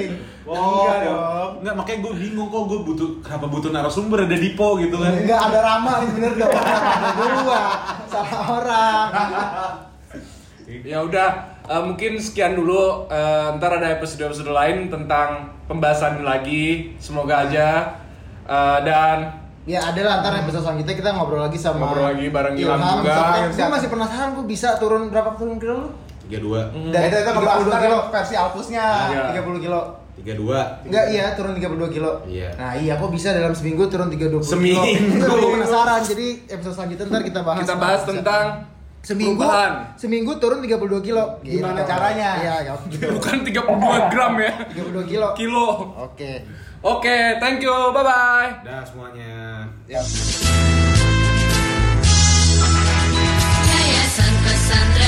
[SPEAKER 1] Oh,
[SPEAKER 2] Enggak
[SPEAKER 1] ya.
[SPEAKER 2] dong.
[SPEAKER 1] Enggak, makanya gue bingung kok gue butuh kenapa butuh narasumber ada Dipo gitu kan.
[SPEAKER 2] Enggak ada Rama nih bener dong. Ada dua. Salah orang.
[SPEAKER 3] Ya udah, eh, mungkin sekian dulu. Eh, ntar ada episode-episode lain tentang pembahasan lagi. Semoga aja. Eh, dan
[SPEAKER 4] Ya ada lah ntar episode selanjutnya kita ngobrol lagi sama
[SPEAKER 3] Ngobrol lagi bareng Ilham juga.
[SPEAKER 4] sama-
[SPEAKER 2] Irsyad.
[SPEAKER 4] Gua masih penasaran gua bisa turun berapa turun kilo lu?
[SPEAKER 1] 32
[SPEAKER 2] Dan itu itu
[SPEAKER 4] 32
[SPEAKER 2] ntar
[SPEAKER 4] kilo.
[SPEAKER 2] versi Alpusnya.
[SPEAKER 3] Iya.
[SPEAKER 4] 30 kilo.
[SPEAKER 1] 32
[SPEAKER 4] Enggak iya turun 32 kilo.
[SPEAKER 1] Iya.
[SPEAKER 4] Nah iya kok bisa dalam seminggu turun 30
[SPEAKER 1] Seminggu.
[SPEAKER 4] kilo. Gue penasaran. Jadi episode selanjutnya ntar kita bahas.
[SPEAKER 3] kita bahas
[SPEAKER 4] Bisa.
[SPEAKER 3] tentang
[SPEAKER 4] seminggu
[SPEAKER 3] Perubahan.
[SPEAKER 4] seminggu turun 32 kilo.
[SPEAKER 2] Gimana caranya?
[SPEAKER 4] Iya [LAUGHS]
[SPEAKER 3] bukan 32 iya. gram ya.
[SPEAKER 4] 32 kilo.
[SPEAKER 3] Kilo.
[SPEAKER 4] Oke. Okay.
[SPEAKER 3] oke okay, thank you. Bye bye
[SPEAKER 1] dah semuanya.
[SPEAKER 4] Ya. Yayasan Pesantren